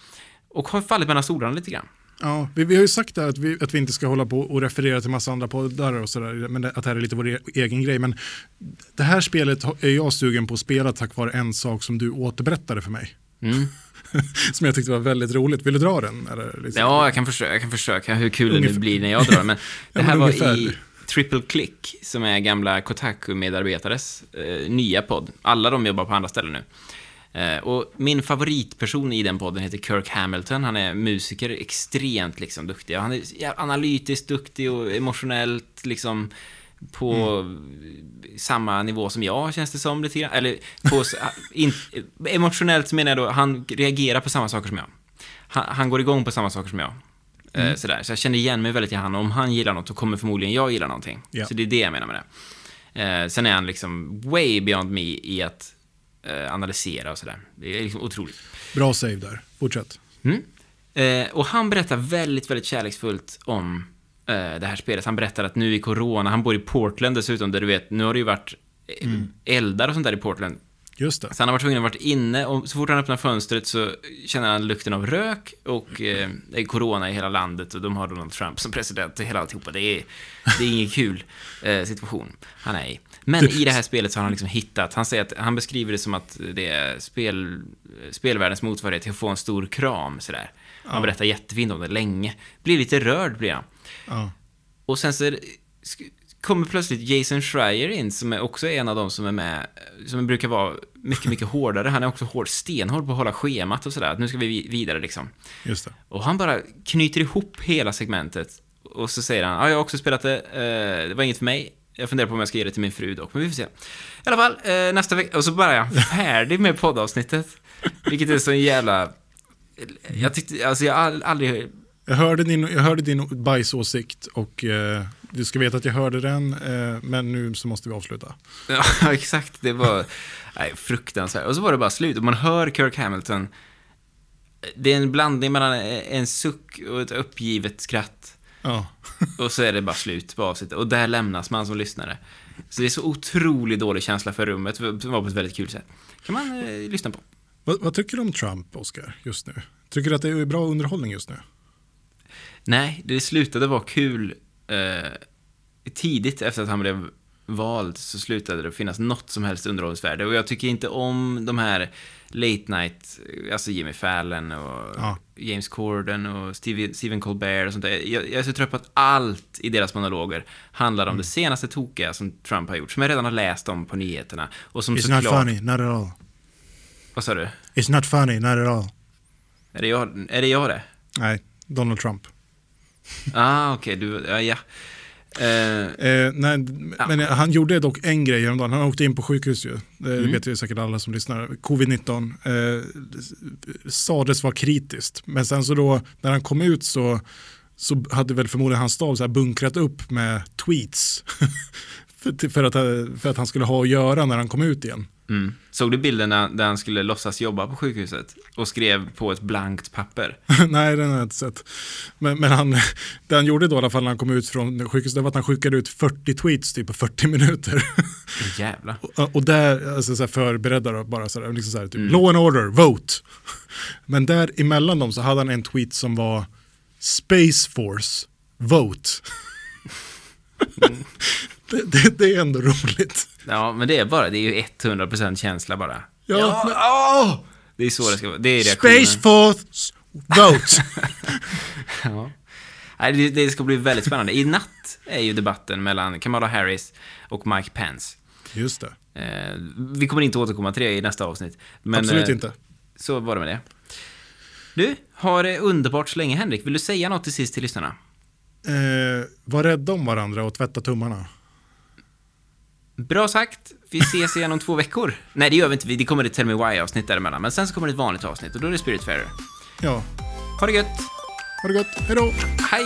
Och har fallit mellan stolarna lite grann. Ja, vi, vi har ju sagt där att vi, att vi inte ska hålla på och referera till massa andra poddar och sådär, men det, att det här är lite vår e- egen grej. Men det här spelet är jag sugen på att spela tack vare en sak som du återberättade för mig. Mm. som jag tyckte var väldigt roligt. Vill du dra den? Eller liksom? Ja, jag kan, försöka, jag kan försöka hur kul det Ungefär. nu blir när jag drar, men det Ja, här men var i Triple Click, som är gamla Kotaku-medarbetares eh, nya podd. Alla de jobbar på andra ställen nu. Eh, och min favoritperson i den podden heter Kirk Hamilton. Han är musiker, extremt liksom duktig. Han är analytiskt duktig och emotionellt liksom på samma nivå som jag, känns det som lite grann. Eller på, in, emotionellt menar jag då, han reagerar på samma saker som jag. Han, han går igång på samma saker som jag. Eh, sådär. Så jag känner igen mig väldigt i han. Om han gillar något, så kommer förmodligen jag gilla någonting. Ja. Så det är det jag menar med det. Eh, sen är han liksom way beyond me i att analysera och sådär. Det är liksom otroligt. Bra save där. Fortsätt. Mm. Eh, och han berättar väldigt, väldigt kärleksfullt om eh, det här spelet. Han berättar att nu i corona, han bor i Portland dessutom, där du vet, nu har det ju varit eh, eldar och sånt där i Portland. Just det. Så han har varit tvungen att vara inne och så fort han öppnar fönstret så känner han lukten av rök och eh, det är corona i hela landet och de har Donald Trump som president och hela alltihopa. Det är, det är ingen kul eh, situation han är i. Men i det här spelet så har han liksom hittat, han säger att han beskriver det som att det är spel, spelvärldens motsvarighet till att få en stor kram sådär. Han berättar jättefint om det länge. Blir lite rörd blir han. Ja. Och sen så kommer plötsligt Jason Schreier in, som är också en av de som är med, som brukar vara mycket, mycket hårdare. Han är också hård, stenhård på att hålla schemat och sådär. Nu ska vi vi- vidare liksom. Just det. Och han bara knyter ihop hela segmentet. Och så säger han, ja, jag har också spelat det, eh, det var inget för mig. Jag funderar på om jag ska ge det till min fru dock, men vi får se. I alla fall, eh, nästa vecka, och så bara jag färdig med poddavsnittet. Vilket är så jävla... Jag tyckte, alltså jag har all- aldrig... Jag hörde din, jag hörde din bajsåsikt och eh, du ska veta att jag hörde den, eh, men nu så måste vi avsluta. Ja, exakt. Det var nej, fruktansvärt. Och så var det bara slut. Och man hör Kirk Hamilton. Det är en blandning mellan en suck och ett uppgivet skratt. Ja. Och så är det bara slut på avsnittet. Och där lämnas man som lyssnare. Så det är så otroligt dålig känsla för rummet, som var på ett väldigt kul sätt. kan man eh, lyssna på. Vad, vad tycker du om Trump, Oscar, just nu? Tycker du att det är bra underhållning just nu? Nej, det slutade vara kul eh, tidigt efter att han blev vald så slutade det finnas något som helst underhållningsvärde. Och jag tycker inte om de här late night, alltså Jimmy Fallon och Ja. James Corden och Steve, Stephen Colbert och sånt där. Jag, jag är så trött på att allt i deras monologer handlar om det senaste tokiga som Trump har gjort, som jag redan har läst om på nyheterna. Och som It's not såklart- funny, not at all. Vad sa du? It's not funny, not at all. Är det jag, är det, jag det? Nej, Donald Trump. Ah, okej, du, ja, ja. Eh, Eh, nej, men han gjorde dock en grej häromdagen. Han åkte in på sjukhus ju. Det Mm. vet ju säkert alla som lyssnar. Covid-19 eh, sades vara kritiskt. Men sen så då, när han kom ut så, så hade väl förmodligen hans stab så här bunkrat upp med tweets. för, för, att, för att han skulle ha att göra när han kom ut igen. Mm. Såg du bilden när, där han skulle låtsas jobba på sjukhuset? Och skrev på ett blankt papper? Nej, den har jag inte sett. Men, men han, det han gjorde då i alla fall när han kom ut från sjukhuset, det var att han skickade ut 40 tweets typ på 40 minuter. Jävlar. Och- Och där, alltså så här förberedda då, bara så här, liksom så här, typ, law and order, vote. Men där emellan dem så hade han en tweet som var Space Force, vote. det, det, det är ändå roligt. Ja, men det är bara, det är ju 100% känsla bara. Ja, men- åh! Det är så det ska vara. Det är reaktionen. Space Force, vote. Ja. Nej, det, det ska bli väldigt spännande. I natt är ju debatten mellan Kamala Harris och Mike Pence. Just det, Eh, vi kommer inte återkomma till det i nästa avsnitt. Men, absolut eh, inte. Så var det med det. Du, har det underbart så länge, Henrik. Vill du säga något till sist till lyssnarna? Eh, var rädda om varandra och tvätta tummarna. Bra sagt. Vi ses igen om två veckor. Nej, det gör vi inte. Det kommer ett Tell Me Why-avsnitt däremellan. Men sen så kommer det ett vanligt avsnitt och då är det Spiritfarer. Ja, Ha det gött. ha det gott, hej då. Hej!